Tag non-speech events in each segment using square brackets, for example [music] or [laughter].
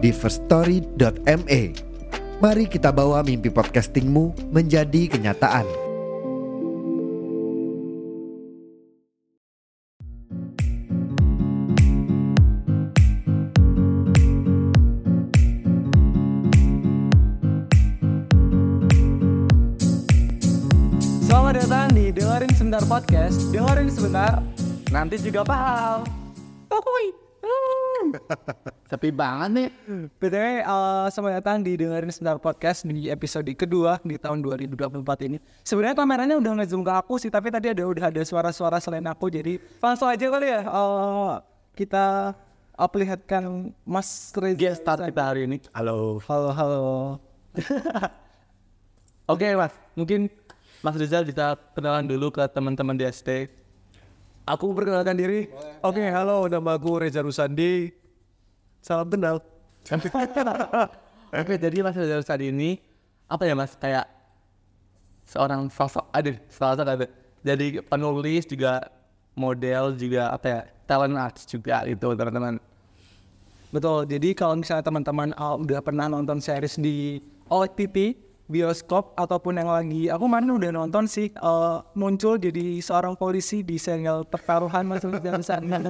di firststory.me. Mari kita bawa mimpi podcastingmu menjadi kenyataan. Selamat datang di Dengerin Sebentar Podcast Dengerin sebentar, nanti juga paham Pokoknya Sepi banget nih. BTW, eh, selamat datang di Dengerin Sebentar Podcast Di episode kedua di tahun 2024 ini Sebenarnya kameranya udah nge-zoom ke aku sih Tapi tadi ada udah ada suara-suara selain aku Jadi langsung aja kali ya eh, Kita perlihatkan Mas Reza Guest star kita hari ini. Halo. Halo, halo [laughs] Oke mas, mungkin Mas Rizal bisa kenalan dulu ke teman-teman di ST. Aku perkenalkan diri. Oke, halo, nama aku Reza Rusandi. Salam kenal. [laughs] Oke, jadi Mas Rizal saat ini apa ya mas kayak seorang sosok ada sosok ada. Jadi penulis juga model juga apa ya talent arts juga itu teman-teman. Betul, jadi kalau misalnya teman-teman uh, udah pernah nonton series di OTT, bioskop ataupun yang lagi, aku kemarin udah nonton sih uh, muncul jadi seorang polisi di serial pertaruhan masuk dan sana.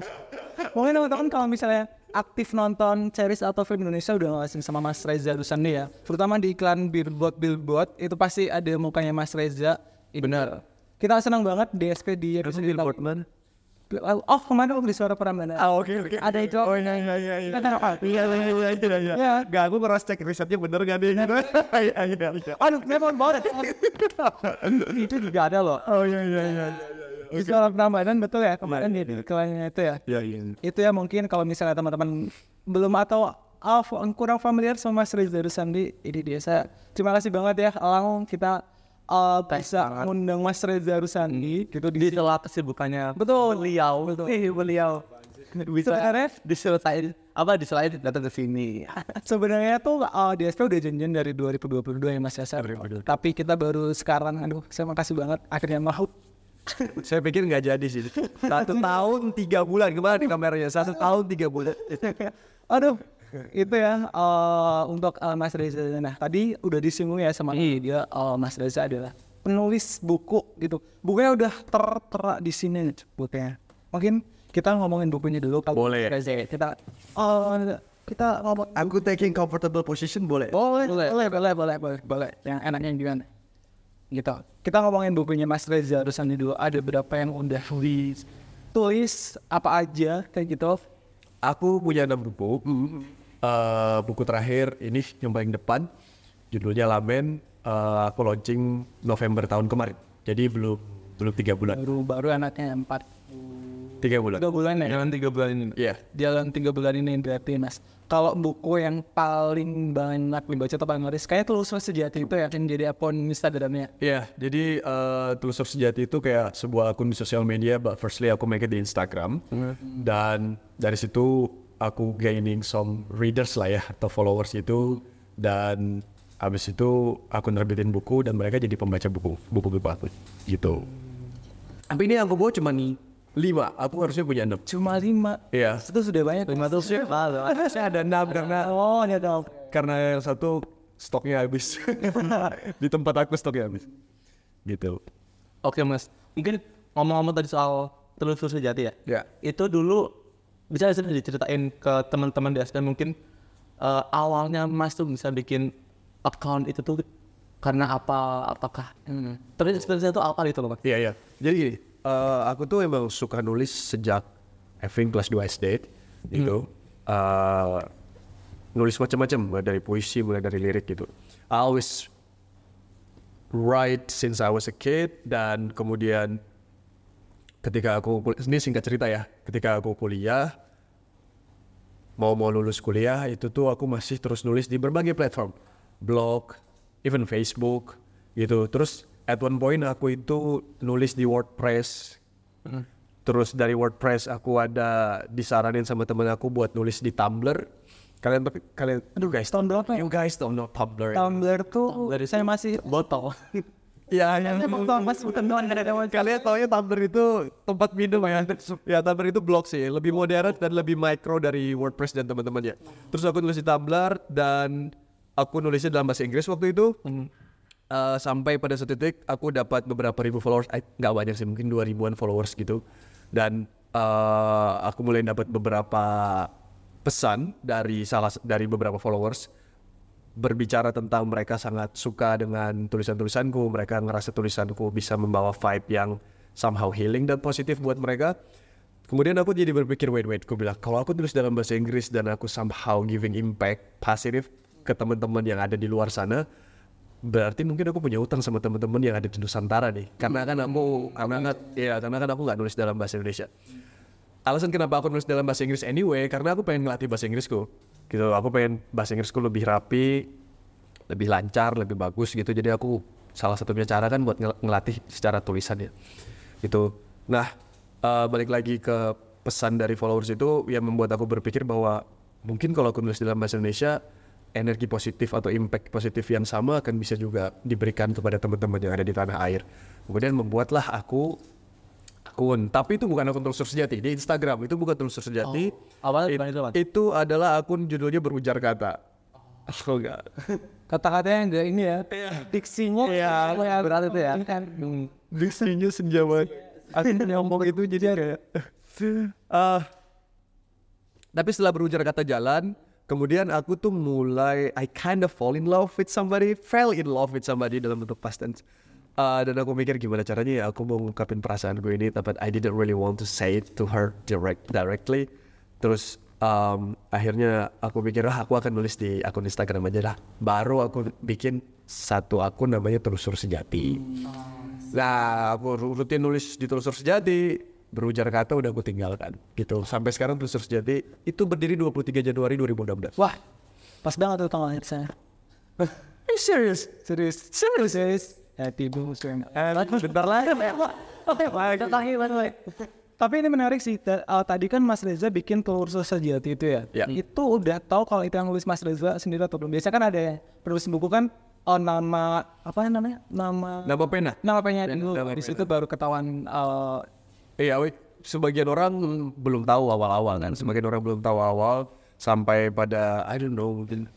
Mungkin teman-teman kalau misalnya aktif nonton series atau film Indonesia udah ngelasin sama Mas Reza Rusandi ya, terutama di iklan billboard billboard itu pasti ada mukanya Mas Reza. Benar. Kita senang banget DSP di episode billboard Oh kemarin aku di suara Prambanan. Ah, oke, oke. Ada itu. Oh, iya, iya, iya. iya. Iya, iya, iya, iya, iya. Ya. Gak, aku ngeras cek risetnya bener gak nih? Gitu. [laughs] Iya, iya, iya. Aduh, memang banget. itu juga ada loh. Oh, iya, iya, iya. Di suara Prambanan betul ya kemarin di iklannya itu ya. Iya, iya. Itu ya mungkin kalau misalnya teman-teman belum atau kurang familiar sama Mas Reza Rusandi, ini dia saya. Terima kasih banget ya, Alang kita uh, bisa ngundang Mas Reza Rusandi gitu Di di sela kesibukannya Betul. beliau Betul. Ih, beliau. bisa Sebenarnya diselain apa diselain datang ke sini. [laughs] Sebenarnya tuh uh, DSP udah janjian dari 2022 ya Mas Yasar. Tapi kita baru sekarang, aduh saya makasih banget akhirnya mau. [laughs] Saya pikir nggak jadi sih. Satu [laughs] tahun tiga bulan kemarin kameranya. Satu tahun tiga bulan. aduh, itu ya uh, untuk uh, Mas Reza. Nah tadi udah disinggung ya sama dia uh, Mas Reza adalah penulis buku gitu. Bukunya udah tertera di sini bukunya. Mungkin kita ngomongin bukunya dulu. kalau Boleh. Reza. Kita uh, kita ngomong Aku taking comfortable position boleh? boleh, boleh, boleh, boleh, boleh, boleh. Yang enaknya gimana? Gitu. Kita ngomongin bukunya Mas Reza Rusandi dulu. Ada berapa yang udah ditulis apa aja kayak gitu. Aku punya enam buku. Eh, buku terakhir ini yang paling depan. Judulnya Lamen. Eh, aku launching November tahun kemarin. Jadi belum belum tiga bulan. Baru baru anaknya empat Tiga bulan. tiga bulan ya. Jalan tiga bulan ini. Iya. Jalan tiga bulan ini berarti Mas. Kalau buku yang paling banyak dibaca atau paling laris, kayak tulis sejati itu ya yang jadi akun Instagramnya. Iya, jadi uh, Telusur Sejati itu kayak sebuah akun di sosial media, but firstly aku make it di Instagram. Dan dari situ aku gaining some readers lah ya, atau followers itu. Dan habis itu aku nerbitin buku dan mereka jadi pembaca buku, buku-buku aku gitu. Tapi ini aku bawa cuma nih lima, aku harusnya punya enam. Cuma lima. Iya, Itu sudah banyak. Lima tuh sih. [laughs] saya ada enam karena Oh, ini ada. karena yang satu stoknya habis. [laughs] di tempat aku stoknya habis. Gitu. Oke mas, mungkin ngomong-ngomong tadi soal telusur sejati ya. Ya. Itu dulu bisa sudah diceritain ke teman-teman di SDM mungkin eh, awalnya mas tuh bisa bikin account itu tuh karena apa? Apakah? Hmm. Terus experience itu apa itu loh mas? Iya iya. Jadi gini, eh, aku tuh emang suka nulis sejak I think kelas 2 SD gitu. Eh, nulis macam-macam, mulai dari puisi, mulai dari lirik gitu. I always write since I was a kid dan kemudian ketika aku ini singkat cerita ya, ketika aku kuliah mau mau lulus kuliah itu tuh aku masih terus nulis di berbagai platform, blog, even Facebook gitu. Terus at one point aku itu nulis di WordPress. Terus dari WordPress aku ada disaranin sama temen aku buat nulis di Tumblr. Kalian tapi kalian aduh guys, Tahun berapa ya? you guys don't know Tumblr. Tumblr tuh saya masih botol [laughs] Ya, yang mas Kalian taunya Tumblr itu tempat minum ya? Ya Tumblr itu blog sih, lebih modern dan lebih micro dari WordPress dan teman-temannya. Terus aku nulis di Tumblr dan aku nulisnya dalam bahasa Inggris waktu itu. Eh, sampai pada satu titik aku dapat beberapa ribu followers, Eh, nggak banyak sih, mungkin dua ribuan followers gitu. Dan eh, aku mulai dapat beberapa pesan dari salah dari beberapa followers berbicara tentang mereka sangat suka dengan tulisan-tulisanku, mereka ngerasa tulisanku bisa membawa vibe yang somehow healing dan positif buat mereka. Kemudian aku jadi berpikir, wait, wait, aku bilang, kalau aku tulis dalam bahasa Inggris dan aku somehow giving impact positif ke teman-teman yang ada di luar sana, berarti mungkin aku punya utang sama teman-teman yang ada di Nusantara nih. Karena kan aku, karena kan, ya, karena kan aku nggak nulis dalam bahasa Indonesia alasan kenapa aku nulis dalam bahasa Inggris anyway karena aku pengen ngelatih bahasa Inggrisku gitu. Aku pengen bahasa Inggrisku lebih rapi lebih lancar lebih bagus gitu. Jadi aku salah satunya cara kan buat ngel- ngelatih secara tulisan ya gitu. Nah eh, balik lagi ke pesan dari followers itu yang membuat aku berpikir bahwa mungkin kalau aku nulis dalam bahasa Indonesia energi positif atau impact positif yang sama akan bisa juga diberikan kepada teman-teman yang ada di tanah air. Kemudian membuatlah aku akun. Tapi itu bukan akun telusur sejati di Instagram. Itu bukan telusur sejati. Awalnya It- bukan itu, itu adalah akun judulnya berujar kata. Oh. Kata-katanya enggak ini ya. Diksinya Iya, ya berat itu ya. Kan. diksinya senja banget Aku ngomong itu jadi ada Ah, tapi setelah berujar kata jalan, kemudian aku tuh mulai I kind of fall in love with somebody, fell in love with somebody dalam bentuk past tense. Ah, dan aku mikir gimana caranya ya aku mau ngungkapin perasaan gue ini, tapi I didn't really want to say it to her direct directly. Terus um, akhirnya aku pikir ah aku akan nulis di akun Instagram aja lah. Baru aku bikin satu akun namanya Telusur Sejati. Nah, aku ru- rutin nulis di Telusur Sejati, berujar kata udah aku tinggalkan gitu. Sampai sekarang Telusur Sejati itu berdiri 23 Januari 2016. Wah, pas banget tuh tanggalnya saya. Are you serious? Serius. Serius. Serius. Musuhnya. Eh, bentar lagi. Tapi ini menarik sih. Uh, tadi kan Mas Reza bikin telur sejati itu ya. Ya. Itu udah tahu kalau itu yang nulis Mas Reza sendiri atau belum? Biasanya kan ada ya, penulis buku kan oh, nama apa namanya? Nama Nama pena? nama penyanyi dulu. Di situ baru ketahuan uh, Iya, weh. sebagian orang belum tahu awal-awal kan. Sebagian orang belum tahu awal sampai pada I don't know mungkin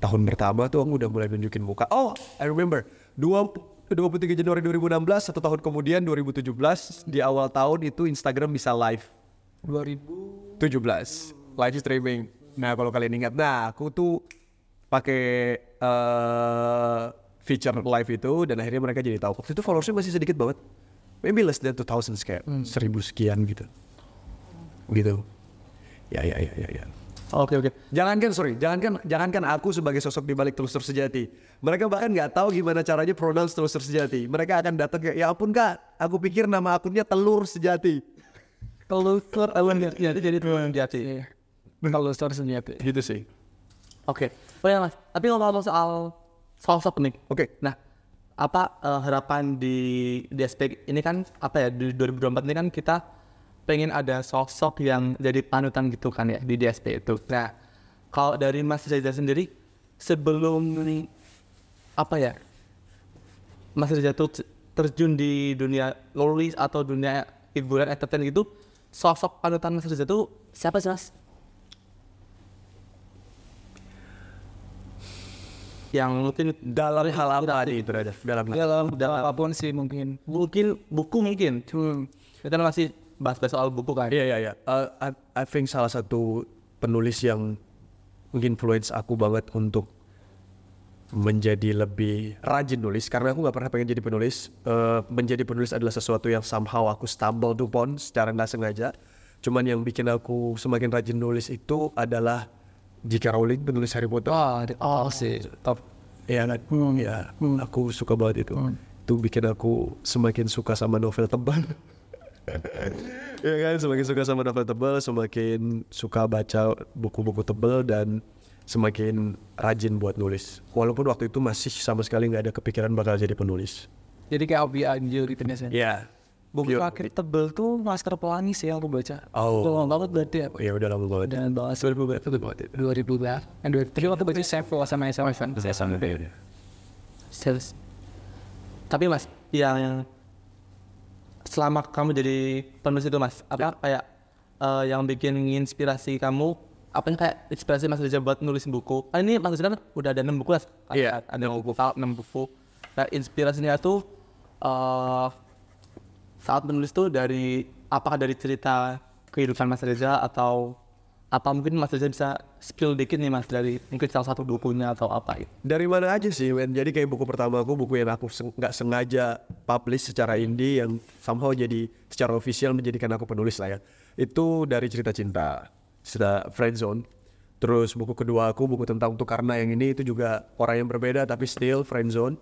tahun pertama tuh aku udah mulai nunjukin muka. Oh, I remember. Dua 23 Januari 2016, satu tahun kemudian 2017 di awal tahun itu Instagram bisa live 2000 17 live streaming. Nah kalau kalian ingat, nah aku tuh pakai eh feature live itu dan akhirnya mereka jadi tahu. Waktu itu followersnya masih sedikit banget, maybe less than 2000 kayak seribu sekian gitu, gitu. Ya ya ya ya ya. Oke oke. Jangankan sorry, jangankan jangankan aku sebagai sosok di balik telusur sejati. Mereka bahkan nggak tahu gimana caranya pronounce telusur sejati. Mereka akan datang kayak, ya ampun kak, aku pikir nama akunnya telur sejati. telusur awan Jadi jadi telur jati. telusur sejati. Gitu sih. Oke. Oh ya mas. Tapi ngomong-ngomong soal sosok nih. Oke. Nah, apa eh, harapan di di aspek ini kan apa ya di 2024 ini kan kita pengen ada sosok yang jadi panutan gitu kan ya di DSP itu. Nah, kalau dari Mas Reza sendiri sebelum apa ya Mas Reza tuh terjun di dunia nulis atau dunia hiburan entertain gitu, sosok panutan Mas Reza tuh siapa sih Mas? Yang mungkin Dalam hal apa nih itu ada? Dalam Dalam dalam apa pun sih mungkin. mungkin buku mungkin hmm. kita masih bahas-bahas soal buku kan Iya iya iya. Uh, I, I think salah satu penulis yang influence aku banget untuk menjadi lebih rajin nulis karena aku nggak pernah pengen jadi penulis. Uh, menjadi penulis adalah sesuatu yang somehow aku stumble upon secara nggak sengaja. Cuman yang bikin aku semakin rajin nulis itu adalah J.K. Rowling penulis Harry Potter. Wah, di- oh sih top. Iya kan? Iya, aku suka banget itu. Itu bikin aku semakin suka sama novel tebal. [laughs] ya kan semakin suka sama novel tebel semakin suka baca buku-buku tebel dan semakin rajin buat nulis walaupun waktu itu masih sama sekali nggak ada kepikiran bakal jadi penulis Jadi kayak hobi aja gitu ya Buku Pure terakhir tebel tuh Masker Pelangi sih yang aku baca. Oh. Lama banget berarti ya. ya udah lama banget Dan bahas 2000 berapa tuh berarti? 2000 berapa? Dan 2000 Tapi waktu baca Sevel sama SMS kan? saya sama Sales. Tapi mas, yang, yang selama kamu jadi penulis itu mas, apa kayak eh, yang bikin inspirasi kamu apa yang kayak inspirasi Mas Reza buat nulis buku? Ah, ini Mas Reza kan udah ada enam buku lah. Iya. Ada enam buku, enam buku. Nah inspirasinya tuh eh saat menulis tuh dari apakah dari cerita kehidupan Mas Reza atau apa mungkin Mas Reza bisa spill dikit nih Mas dari mungkin salah satu bukunya atau apa gitu. Dari mana aja sih, men? Jadi kayak buku pertama aku, buku yang aku seng- nggak sengaja publish secara indie yang somehow jadi secara official menjadikan aku penulis lah ya. Itu dari cerita cinta, cerita friendzone. Terus buku kedua aku, buku tentang untuk karena yang ini itu juga orang yang berbeda tapi still friendzone.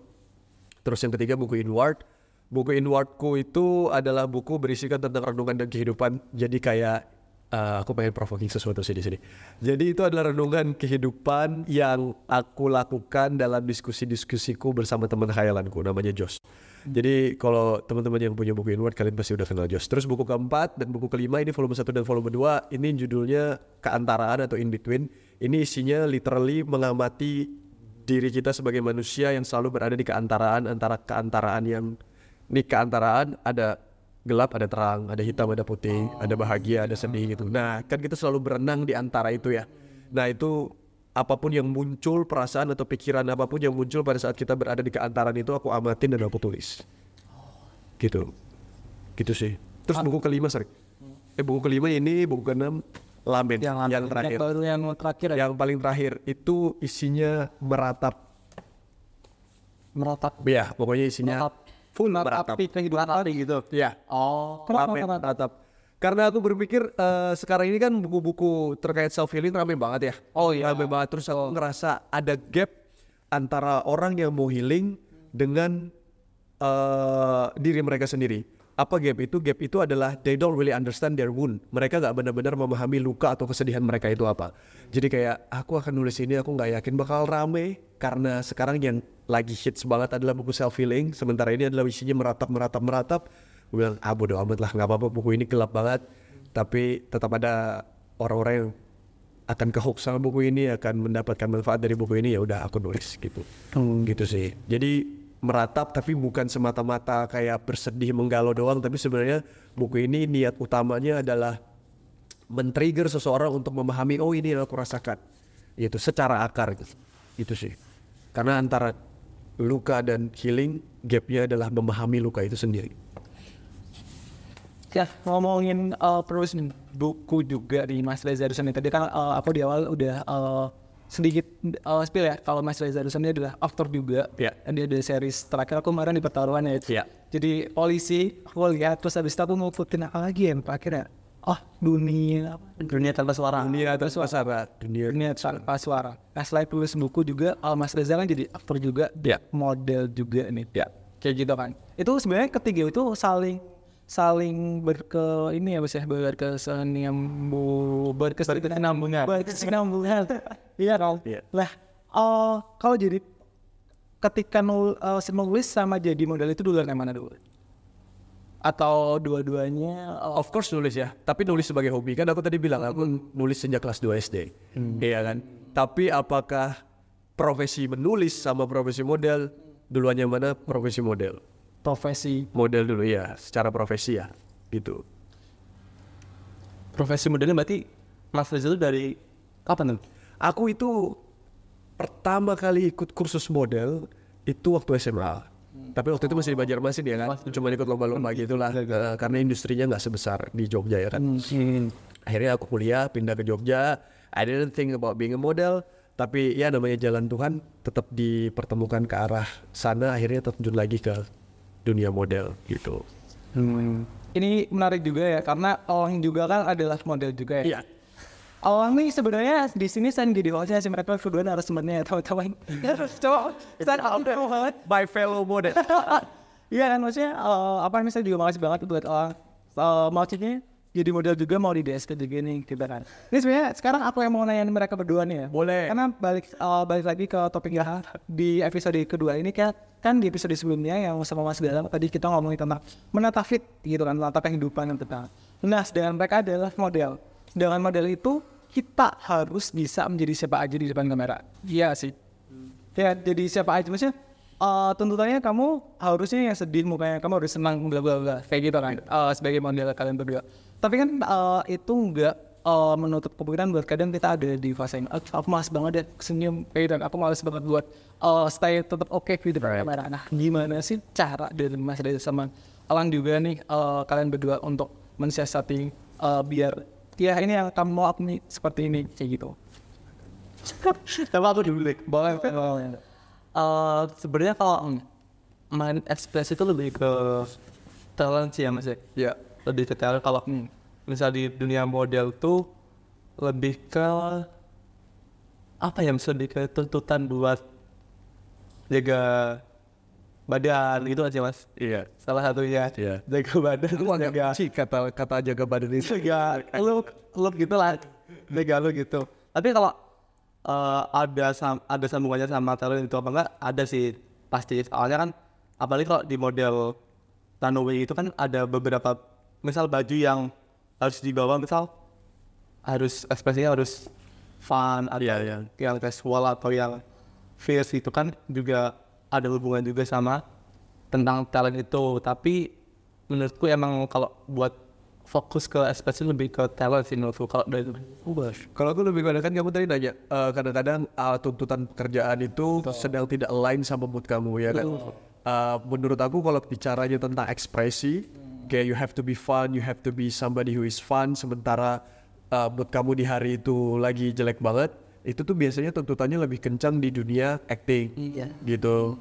Terus yang ketiga buku Inward. Buku Inwardku itu adalah buku berisikan tentang renungan dan kehidupan. Jadi kayak eh, aku pengen provoking sesuatu sih di sini. Jadi itu adalah renungan kehidupan yang aku lakukan dalam diskusi-diskusiku bersama teman khayalanku namanya Jos. Jadi kalau teman-teman yang punya buku Inward kalian pasti udah kenal Jos. Terus buku keempat dan buku kelima ini volume 1 dan volume 2 ini judulnya keantaraan atau in between. Ini isinya literally mengamati diri kita sebagai manusia yang selalu berada di keantaraan antara keantaraan yang di keantaraan ada gelap ada terang ada hitam ada putih ada bahagia ada sedih gitu. Nah kan kita selalu berenang di antara itu ya. Nah itu apa pun yang muncul perasaan atau pikiran apa pun yang muncul pada saat kita berada di keantaran itu aku amatin dan aku tulis. Gitu. Gitu sih. Terus buku kelima sorry. Eh buku kelima ini buku keenam lamen yang, Yang terakhir. Yang baru yang terakhir ya? yang paling terakhir. Itu isinya meratap. Meratap. ya pokoknya isinya Meratap. Full Meratap meratap kehidupan hari gitu. ya Oh, kenapa Rame, meratap? meratap karena aku berpikir eh, sekarang ini kan buku-buku terkait self healing rame banget ya. Oh iya. rame banget. Terus aku ngerasa ada gap antara orang yang mau healing dengan eh, diri mereka sendiri apa gap itu? Gap itu adalah they don't really understand their wound. Mereka nggak benar-benar memahami luka atau kesedihan mereka itu apa. Jadi kayak aku akan nulis ini aku nggak yakin bakal rame. Karena sekarang yang lagi hits banget adalah buku self healing sementara ini adalah isinya meratap meratap meratap. Gue bilang ah bodo amat lah nggak apa-apa buku ini gelap banget. Tapi tetap ada orang-orang yang akan kehook sama buku ini akan mendapatkan manfaat dari buku ini ya udah aku nulis gitu. Gitu sih. Jadi meratap tapi bukan semata-mata kayak bersedih menggalau doang. Tapi sebenarnya buku ini niat utamanya adalah men-trigger seseorang untuk memahami oh ini yang aku rasakan. Gitu secara akar. Gitu itu sih. Karena antara luka dan healing gapnya adalah memahami luka itu sendiri. Ya ngomongin uh, buku juga di Mas Reza Dusan ini. Tadi kan uh, aku di awal udah uh, sedikit uh, spill ya kalau Mas Reza Dusan ini adalah aktor juga. Iya. Dan dia ada series terakhir aku kemarin di pertaruhan ya. Iya. Jadi polisi aku lihat terus habis itu aku ngikutin apa lagi ya akhirnya. Oh dunia? Dunia tanpa suara. dunia atas suara dunia Dunia tanpa suara. Nah selain tulis buku juga, uh, Mas Reza kan jadi aktor juga, Iya. model juga nih. ya kayak gitu kan itu sebenarnya ketiga itu saling saling berke ini ya bos ya berkesinambung berkesinambungan. Berkesinambungan. [laughs] Iya Iya. lah eh, kalau jadi ketika nul, eh, nulis sama jadi model itu duluan yang mana dulu? Atau dua-duanya eh, Of course nulis ya, tapi nulis sebagai hobi. Kan aku tadi bilang aku nulis sejak kelas 2 SD, iya kan. Tapi apakah profesi menulis sama profesi model? Duluan yang mana? Profesi model? Profesi Model dulu ya, secara profesi ya, gitu. Profesi modelnya berarti Mas Reza itu dari kapan tuh? Aku itu pertama kali ikut kursus model itu waktu SMA. Tapi waktu itu masih di Banjarmasin ya kan, cuma ikut lomba-lomba gitulah, eh, karena industrinya nggak sebesar di Jogja ya kan. akhirnya aku kuliah pindah ke Jogja I didn't think about being a model tapi ya namanya jalan Tuhan tetap dipertemukan ke arah sana akhirnya terjun lagi ke dunia model gitu. Ini menarik juga ya karena Elang juga kan adalah model juga ya? Iya. Elang nih sebenarnya di sini saya jadi hostnya si mereka kedua narasumbernya tahu-tahu coba saya udah banget. By fellow model. [laughs] Iya kan maksudnya eh, apa misalnya juga makasih banget buat Elang Eh, maksudnya jadi model juga mau di DSP juga nih gitu kan. Ini sebenarnya sekarang aku yang mau nanya mereka berdua nih ya. Boleh. Karena balik eh, balik lagi ke topik ya di episode kedua ini kan kan di episode sebelumnya yang sama Mas Galang tadi kita ngomongin tentang menata fit gitu kan menata kehidupan yang tentang. Nah sedangkan mereka adalah model. Dengan model itu kita harus bisa menjadi siapa aja di depan kamera. Iya sih. Ya jadi siapa aja maksudnya eh, tuntutannya kamu harusnya yang sedih mukanya kamu harus senang bla bla bla kayak gitu kan Eh, sebagai model kalian berdua. Tapi kan eh, itu enggak eh, menutup kemungkinan buat kadang kita ada di fase yang "Ah, aku malas banget deh senyum kayak gitu aku malas banget buat eh, stay tetap oke di depan kamera. Nah gimana sih cara dari Mas Reza sama Alang juga nih eh, kalian berdua untuk mensiasati eh, biar ya ini yang kamu mau nih seperti ini kayak gitu. [laughs] Coba aku dulu deh. Boleh, boleh. Eh, sebenarnya kalau main ekspresi itu lebih ke talent sih ya mas ya. Ya. Lebih talent kalau misal di dunia model tuh lebih ke apa ya misal lebih ke tuntutan buat jaga badan gitu aja mas. Iya. Salah satunya Iya. jaga badan. jaga sih kata kata jaga badan itu. jaga look look gitu lah jaga look gitu tapi kalau eh, ada sam ada sambungannya sama talent itu apa enggak ada sih pasti soalnya kan apalagi kalau di model runway itu kan ada beberapa misal baju yang harus dibawa misal harus ekspresinya harus fun atau Iya, iya. yang casual atau yang fierce itu kan juga ada hubungan juga sama tentang talent itu. Tapi menurutku emang kalau buat fokus ke ekspresi lebih ke talent sih menurutku kalau dari Kalau aku lebih pada kan kamu tadi nanya eh, kadang-kadang uh, tuntutan pekerjaan itu sedang tidak align sama mood kamu ya kan. Uh, menurut aku kalau bicaranya tentang ekspresi, kayak you have to be fun, you have to be somebody who is fun. Sementara uh, mood kamu di hari itu lagi jelek banget, itu tuh biasanya tuntutannya lebih kencang di dunia acting, Iya. gitu.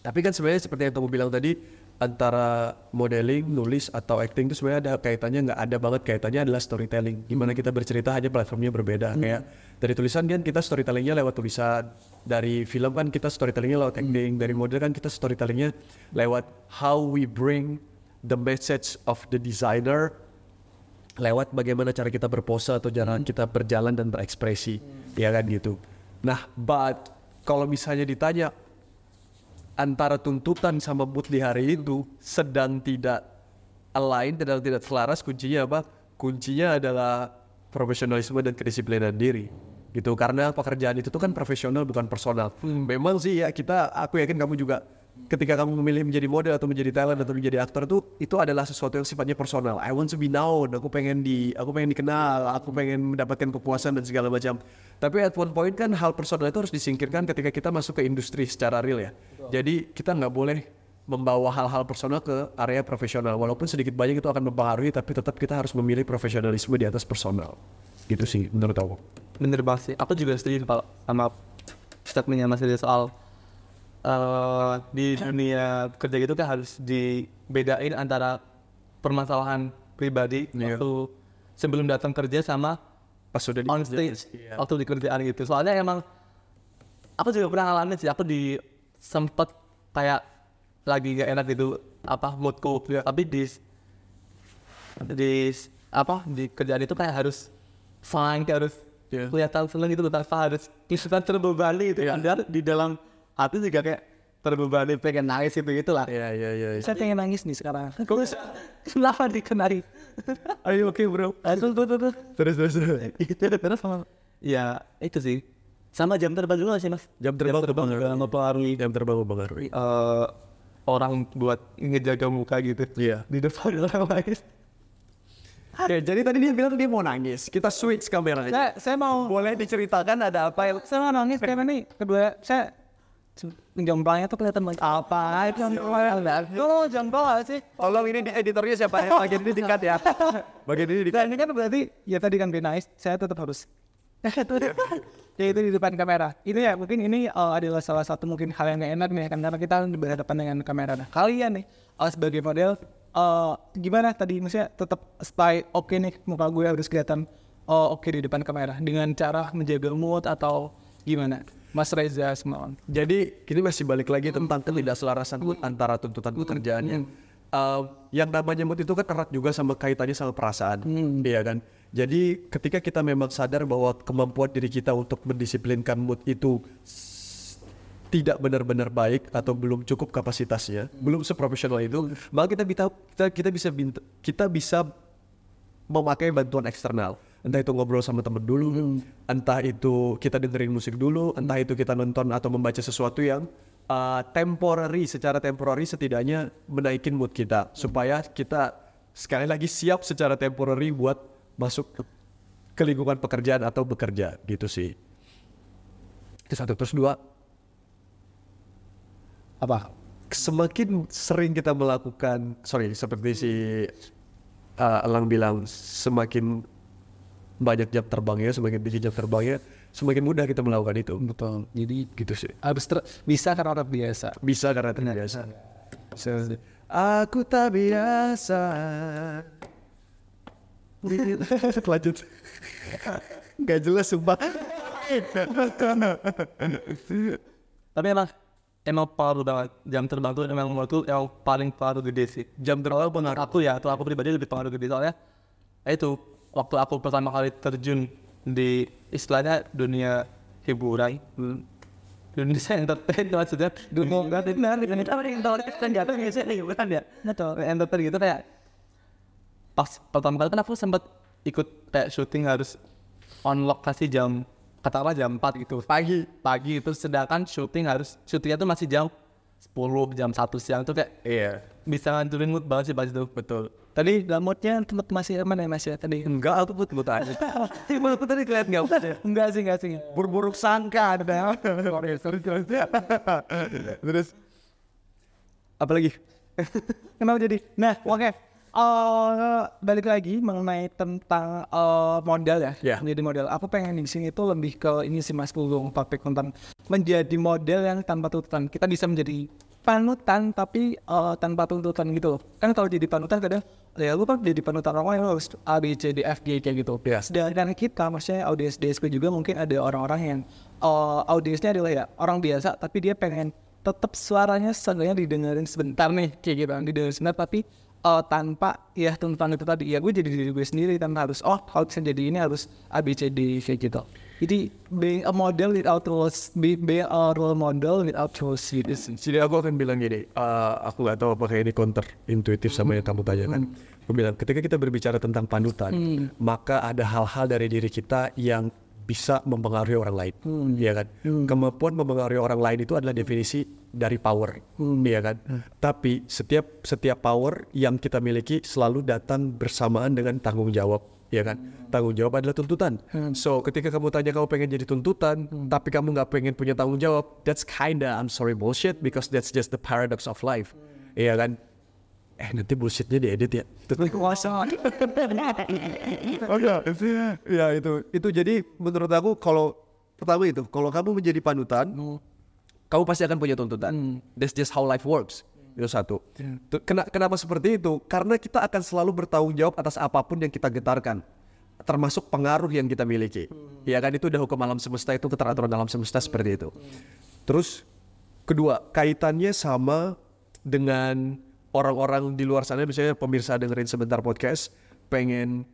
Tapi kan sebenarnya seperti yang kamu bilang tadi antara modeling, nulis atau acting itu sebenarnya ada kaitannya nggak ada banget kaitannya adalah storytelling. Gimana kita bercerita hanya platformnya berbeda. Kayak dari tulisan kan kita storytellingnya lewat tulisan, dari film kan kita storytellingnya lewat acting, dari model kan kita storytellingnya lewat how we bring the message of the designer lewat bagaimana cara kita berpose atau cara kita berjalan dan berekspresi, ya kan gitu. Nah, but kalau misalnya ditanya antara tuntutan sama mood di hari itu sedang tidak align, sedang tidak selaras, kuncinya apa? Kuncinya adalah profesionalisme dan kedisiplinan diri. Gitu, karena pekerjaan itu tuh kan profesional bukan personal. Memang sih ya kita, aku yakin kamu juga ketika kamu memilih menjadi model atau menjadi talent atau menjadi aktor tuh itu adalah sesuatu yang sifatnya personal. I want to be known. Aku pengen di, aku pengen dikenal. Aku pengen mendapatkan kepuasan dan segala macam. Tapi at one point kan hal personal itu harus disingkirkan ketika kita masuk ke industri secara real ya. Jadi kita nggak boleh membawa hal-hal personal ke area profesional. Walaupun sedikit banyak itu akan mempengaruhi, tapi tetap kita harus memilih profesionalisme di atas personal. Gitu sih menurut aku. bener banget sih aku juga setuju kalau sama statementnya Mas Rizal soal eh, di dunia kerja gitu kan harus dibedain antara permasalahan pribadi Iya. waktu sebelum datang kerja sama Pas sudah di on stage Iya. waktu di kerjaan gitu soalnya emang aku juga pernah ngalamin sih aku di sempet kayak lagi gak enak gitu apa moodku tapi di di apa di kerjaan itu kayak harus fine kayak harus Iya. kelihatan seneng gitu tanpa harus kelihatan terbebani gitu dan di dalam hati juga kayak terbebani pengen nangis gitu gitu lah Iya iya iya. Saya pengen nangis nih sekarang. [laughs] Kok bisa? kenapa dikenari Ayo oke bro. Aduh, tuh, tuh, tuh. Terus terus. terus. itu terus sama ya itu sih sama jam terbang juga sih mas Jam terbang juga mempengaruhi Jam terbang mempengaruhi. eh, orang buat ngejaga muka gitu Iya. di depan orang lain Oke, jadi tadi dia bilang dia mau nangis. Kita switch kameranya. Saya saya mau Boleh diceritakan ada apa yang saya mau nangis karena nih kedua saya jomblangnya tuh kelihatan banget apa itu oh gak sih Tolong ini di editornya siapa ya? Bagian ini dikat ya. Bagian ini dikat. Nah ini kan berarti ya tadi kan be nice, saya tetap harus [laughs] ya itu di depan kamera. Itu ya mungkin ini uh, adalah salah satu mungkin hal yang gak enak nih kan karena kita berhadapan dengan kamera. Nah kalian nih uh, sebagai model uh, gimana tadi maksudnya tetap stay oke nih muka gue harus kelihatan uh, oke di depan kamera dengan cara menjaga mood atau gimana? Mas Reza Semawan. Jadi ini masih balik lagi tentang ketidakselarasan antara tuntutan pekerjaannya. um, yang namanya mood itu kan erat juga sama kaitannya sama perasaan, iya kan. Jadi ketika kita memang sadar bahwa kemampuan diri kita untuk mendisiplinkan mood itu tidak benar-benar baik atau belum cukup kapasitasnya, belum seprofesional itu, maka kita bisa kita, kita bisa kita bisa memakai bantuan eksternal. Entah itu ngobrol sama temen dulu, entah itu kita dengerin musik dulu, entah itu kita nonton atau membaca sesuatu yang uh, temporary, secara temporary setidaknya menaikin mood kita supaya kita sekali lagi siap secara temporary buat masuk ke, ke lingkungan pekerjaan atau bekerja gitu sih. Itu satu terus dua Apa? semakin sering kita melakukan sorry seperti si uh, Elang bilang semakin banyak jam terbangnya semakin tinggi jam terbangnya semakin mudah kita melakukan itu. Betul. Jadi gitu sih. Harus ter- bisa karena orang biasa. bisa karena terbiasa. Aku tak biasa. [laughs] Lanjut. Gak jelas sumpah. Tapi emang emang pengaruh banget. Jam terbang tuh emang menurutku yang paling pengaruh gede sih. jam terbang pengaruh Aku ya, atau aku pribadi lebih pengaruh gede. Soalnya ya itu waktu aku pertama kali terjun di istilahnya dunia hiburan. Dunia [laughs] entertain maksudnya dunia entertain. entertain jatuh biasanya hiburan ya betul. Entertain gitu kayak pas pertama kali kan aku sempat ikut kayak syuting harus on lokasi jam katakanlah jam 4 gitu. Pagi pagi itu sedangkan syuting harus syutingnya tuh masih jam 10 jam 1 siang tuh kayak iya. bisa ngancurin mood banget sih pas itu. Betul Tadi moodnya tempat masih aman ya mas ya tadi? enggak aku put aja [laughs] Menurutku tadi kelihatan nggak usah Enggak sih, enggak sih. buruk-buruk sangka ada [laughs] terus apa lagi [laughs] Kenapa jadi? Nah, oke. Eh, balik lagi mengenai tentang eh, modal ya, Ya. menjadi model. Aku pengen di sini itu lebih ke ini sih Mas Pulung topik tentang menjadi model yang tanpa tuntutan. Kita bisa menjadi panutan tapi eh, tanpa tuntutan gitu. loh. Kan kalau jadi panutan kadang ya lu kan jadi panutan orang lain lu harus A B C D F G kayak gitu. Ya. Sedangkan kita maksudnya audiens DSP juga mungkin ada orang-orang yang eh, audiensnya adalah ya orang biasa tapi dia pengen tetap suaranya seenggaknya didengerin sebentar nih kayak gitu didengerin sebentar tapi eh, tanpa ya tuntutan itu tadi ya gue jadi diri gue sendiri tanpa harus oh kalau bisa jadi ini harus A B C D kayak gitu jadi being a model without rules be, being a role model without rules gitu. Jadi aku akan bilang gini, eh, aku nggak tahu apakah ini counter intuitif sama yang kamu tanyakan. Aku bilang ketika kita berbicara tentang panutan, maka ada hal-hal dari diri kita yang bisa mempengaruhi orang lain, Iya kan? Kemampuan mempengaruhi orang lain itu adalah definisi dari power, iya kan? Tapi setiap setiap power yang kita miliki selalu datang bersamaan dengan tanggung jawab, iya kan? Tanggung jawab adalah tuntutan. So ketika kamu tanya kamu pengen jadi tuntutan, tapi kamu nggak pengen punya tanggung jawab, that's kinda I'm sorry bullshit because that's just the paradox of life, iya kan? Eh nanti bullshitnya diedit ya. [laughs] Oh ya, ya itu itu jadi menurut aku kalau pertama itu kalau kamu menjadi panutan, kamu pasti akan punya tuntutan. That's just how life works. Itu satu. Tuh, kena- kenapa seperti itu? Karena kita akan selalu bertanggung jawab atas apa pun yang kita getarkan, termasuk pengaruh yang kita miliki. Ya kan itu udah hukum alam semesta itu keteraturan alam semesta seperti itu. Terus kedua kaitannya sama dengan orang-orang di luar sana misalnya pemirsa dengerin sebentar podcast pengen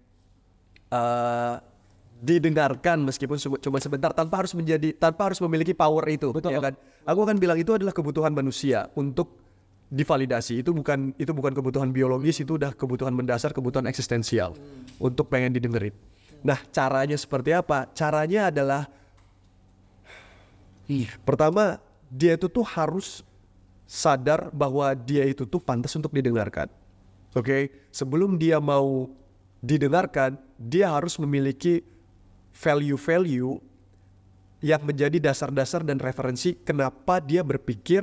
eh, didengarkan meskipun cuma- sebentar tanpa harus menjadi tanpa harus memiliki power itu ya kan? Aku akan bilang itu adalah kebutuhan manusia untuk divalidasi. Itu bukan itu bukan kebutuhan biologis itu udah kebutuhan mendasar kebutuhan eksistensial untuk pengen didengerin. Nah caranya seperti apa? Caranya adalah Pertama, dia itu tuh harus sadar bahwa dia itu tuh pantas untuk didengarkan. Oke, sebelum dia mau didengarkan, dia harus memiliki value-value yang menjadi dasar-dasar dan referensi kenapa dia berpikir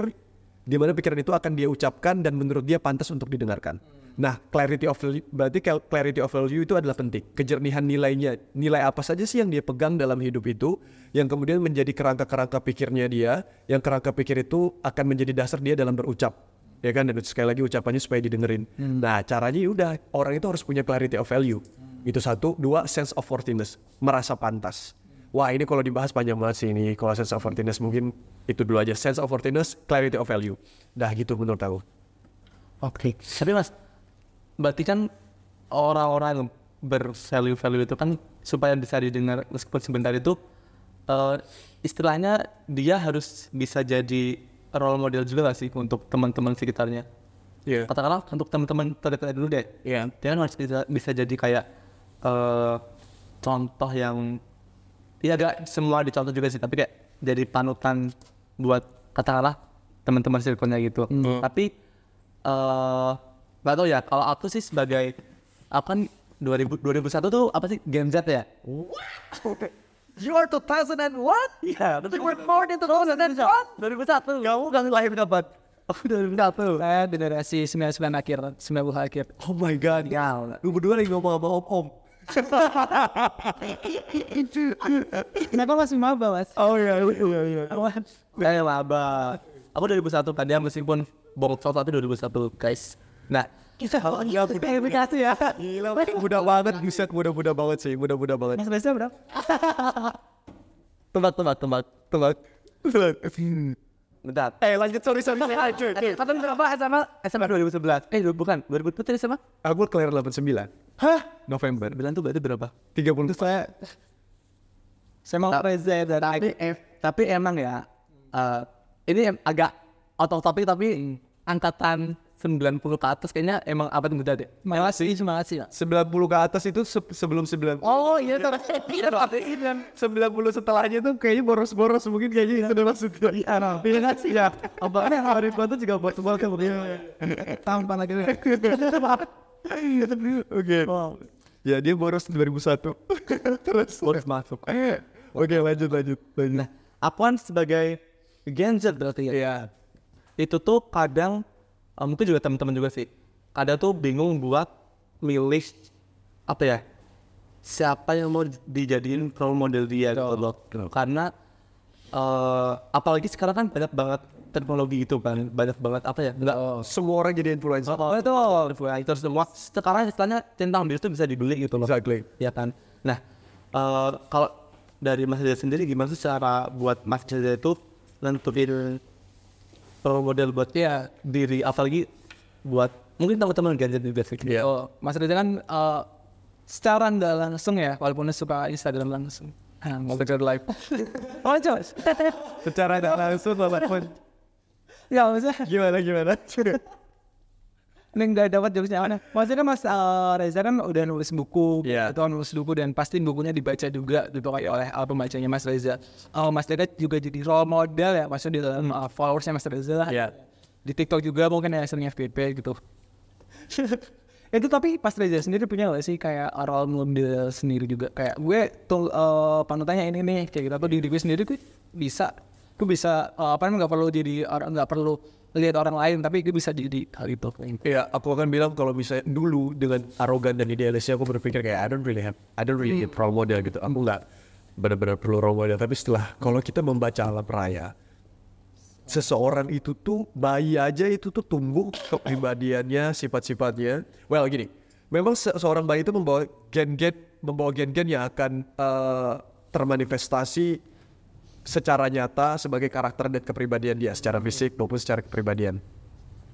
di mana pikiran itu akan dia ucapkan dan menurut dia pantas untuk didengarkan. Nah, clarity of value, berarti clarity of value itu adalah penting. Kejernihan nilainya, nilai apa saja sih yang dia pegang dalam hidup itu, yang kemudian menjadi kerangka-kerangka pikirnya dia, yang kerangka pikir itu akan menjadi dasar dia dalam berucap. Ya kan, dan sekali lagi ucapannya supaya didengerin. Nah, caranya ya udah orang itu harus punya clarity of value. Itu satu, dua sense of worthiness, merasa pantas. Wah ini kalau dibahas panjang banget sih ini. Kalau sense of worthiness mungkin itu dulu aja. Sense of worthiness, clarity of value. Dah gitu menurut aku. Oke. Tapi mas, berarti kan orang-orang yang bervalue-value itu kan supaya bisa didengar meskipun sebentar itu eh, istilahnya dia harus bisa jadi role model juga gak sih untuk teman-teman sekitarnya. Iya. Katakanlah untuk teman-teman terdekat dulu deh. Iya. Dia kan harus bisa, bisa jadi kayak eh, contoh yang ya gak semua dicontoh juga sih, tapi kayak jadi panutan buat katakanlah teman-teman circle-nya gitu. Tapi eh nggak tahu ya kalau aku sih sebagai aku kan 2000 2001 tuh apa sih Gen Z ya? You are 2001? Iya, you were born in 2001. 2001. Kamu kan lahir kapan? Aku 2001. Saya generasi 99 akhir, 90 akhir. Oh my god. Ya, Lu berdua lagi ngomong sama om om. Kenapa masih maba mas? Oh iya iya iya. Eh, laba. Aku 2001 kan dia meskipun bongsor tapi 2001 guys. Nah, kita Ya, verifikasi ya. Gila, muda banget, buset muda-muda banget sih, muda-muda banget. Mas Reza berapa? [laughs] tebak tebak tebak tebak. [laughs] Bentar. Eh lanjut, sorry sorry. [laughs] Lanjut. Kata berapa SMA? SMA 2011. Eh, bukan. 2000 tadi SMA? Aku kelar 89. Hah? November. Bilang tuh berarti berapa? 30 saya. Saya mau Reza dari Tapi, eh, tapi emang ya, eh, ini agak out of topic tapi angkatan 90 ke atas kayaknya emang abad muda deh. Makasih, makasih. 90 ke atas itu se- sebelum 90. Oh iya tuh. Iya tuh. 90 setelahnya tuh kayaknya boros-boros mungkin kayaknya itu udah maksudnya. Iya, no. Iya kan sih ya. Apa yang hari itu juga buat kamu. Tahun depan lagi. [laughs] Oke. Ya dia boros 2001. [laughs] Terus Boros masuk. Oke, lanjut lanjut lanjut. Nah, aku kan sebagai Gen Z berarti ya. Iya. Itu tuh kadang eh, mungkin juga teman-teman juga sih. Kadang tuh bingung buat milih apa ya? Siapa yang mau dijadiin role model dia gitu loh. Karena eh apalagi sekarang kan banyak banget teknologi gitu kan. Banyak banget apa ya? Enggak Semua orang jadi influencer. Oh, itu influencer semua. Sekarang istilahnya centang biru itu bisa dibeli gitu loh. Exactly. Ya kan. Nah, eh, kalau dari Mas Reza sendiri gimana sih cara buat Mas Reza itu nentuin role model buat Iya. diri apalagi buat mungkin teman-teman gadget juga sih. Iya. Oh, Mas Reza kan eh, secara nggak langsung ya, walaupun dia suka Instagram langsung. Ah, nggak bisa live. [laughs] Oh, coba. [laughs] Secara tidak langsung walaupun Ya, maksudnya gimana gimana. [laughs] ini nggak dapat jokesnya mana. Maksudnya Mas eh, Reza kan udah nulis buku, Iya. atau nulis buku dan pasti bukunya dibaca juga dipokoknya oleh uh, pembacanya Mas Reza. Eh, Mas Reza juga jadi role model ya, maksudnya di dalam uh, followersnya Mas Reza lah. Iya. Di TikTok juga mungkin ya sering FPP gitu. [laughs] itu tapi pas Reza sendiri punya gak sih kayak role model sendiri juga kayak gue tuh eh, panutannya ini nih kayak gitu atau diri gue sendiri gue bisa gue bisa eh, apa namanya nggak perlu jadi orang nggak perlu lihat orang lain tapi gue bisa jadi hal itu Iya, aku akan bilang kalau misalnya dulu dengan arogan dan idealisnya aku berpikir kayak I don't really have, I don't really need role model gitu. Aku nggak benar-benar perlu role model. Tapi setelah kalau kita membaca alam raya, seseorang itu tuh bayi aja itu tuh tumbuh kepribadiannya, sifat-sifatnya. Well gini, memang se- seorang bayi itu membawa gen-gen, membawa gen-gen yang akan eh, termanifestasi secara nyata sebagai karakter dan kepribadian dia secara fisik maupun secara kepribadian.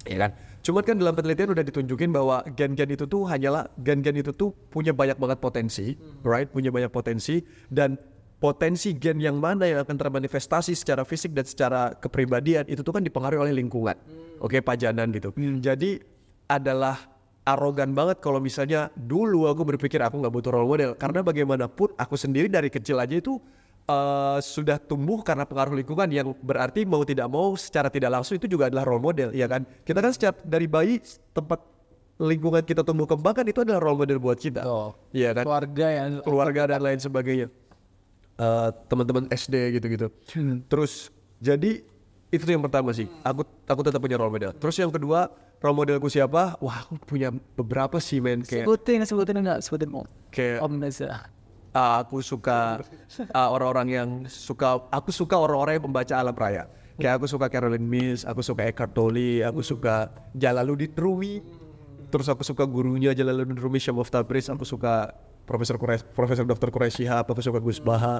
Ya kan? Cuman kan dalam penelitian udah ditunjukin bahwa gen-gen itu tuh hanyalah gen-gen itu tuh punya banyak banget potensi, right? Punya banyak potensi dan potensi gen yang mana yang akan termanifestasi secara fisik dan secara kepribadian itu tuh kan dipengaruhi oleh lingkungan. Oke, pajanan gitu. Jadi adalah arogan banget kalau misalnya dulu aku berpikir aku nggak butuh role model karena bagaimanapun aku sendiri dari kecil aja itu eh, sudah tumbuh karena pengaruh lingkungan yang berarti mau tidak mau secara tidak langsung itu juga adalah role model ya kan? Kita kan setiap dari bayi tempat lingkungan kita tumbuh kembang kan itu adalah role model buat kita. Oh. Iya kan? Keluarga ya keluarga dan lain sebagainya. Eh, teman-teman SD gitu-gitu. Terus jadi itu yang pertama sih. Aku aku tetap punya role model. Terus yang kedua role modelku siapa? Wah aku punya beberapa sih men. Kayak sebutin sebutin enggak? Sebutin mau kayak Om Reza Uh, aku suka uh, orang-orang yang suka aku suka orang-orang yang membaca alam raya. Kayak aku suka Caroline Miss aku suka Eckhart Tolle aku suka Jalaluddin Rumi. Terus aku suka gurunya Jalaluddin Rumi Syamuf Tabriz aku suka Profesor Quraish, Profesor Dr. Quraish Shihab aku suka Gus Baha.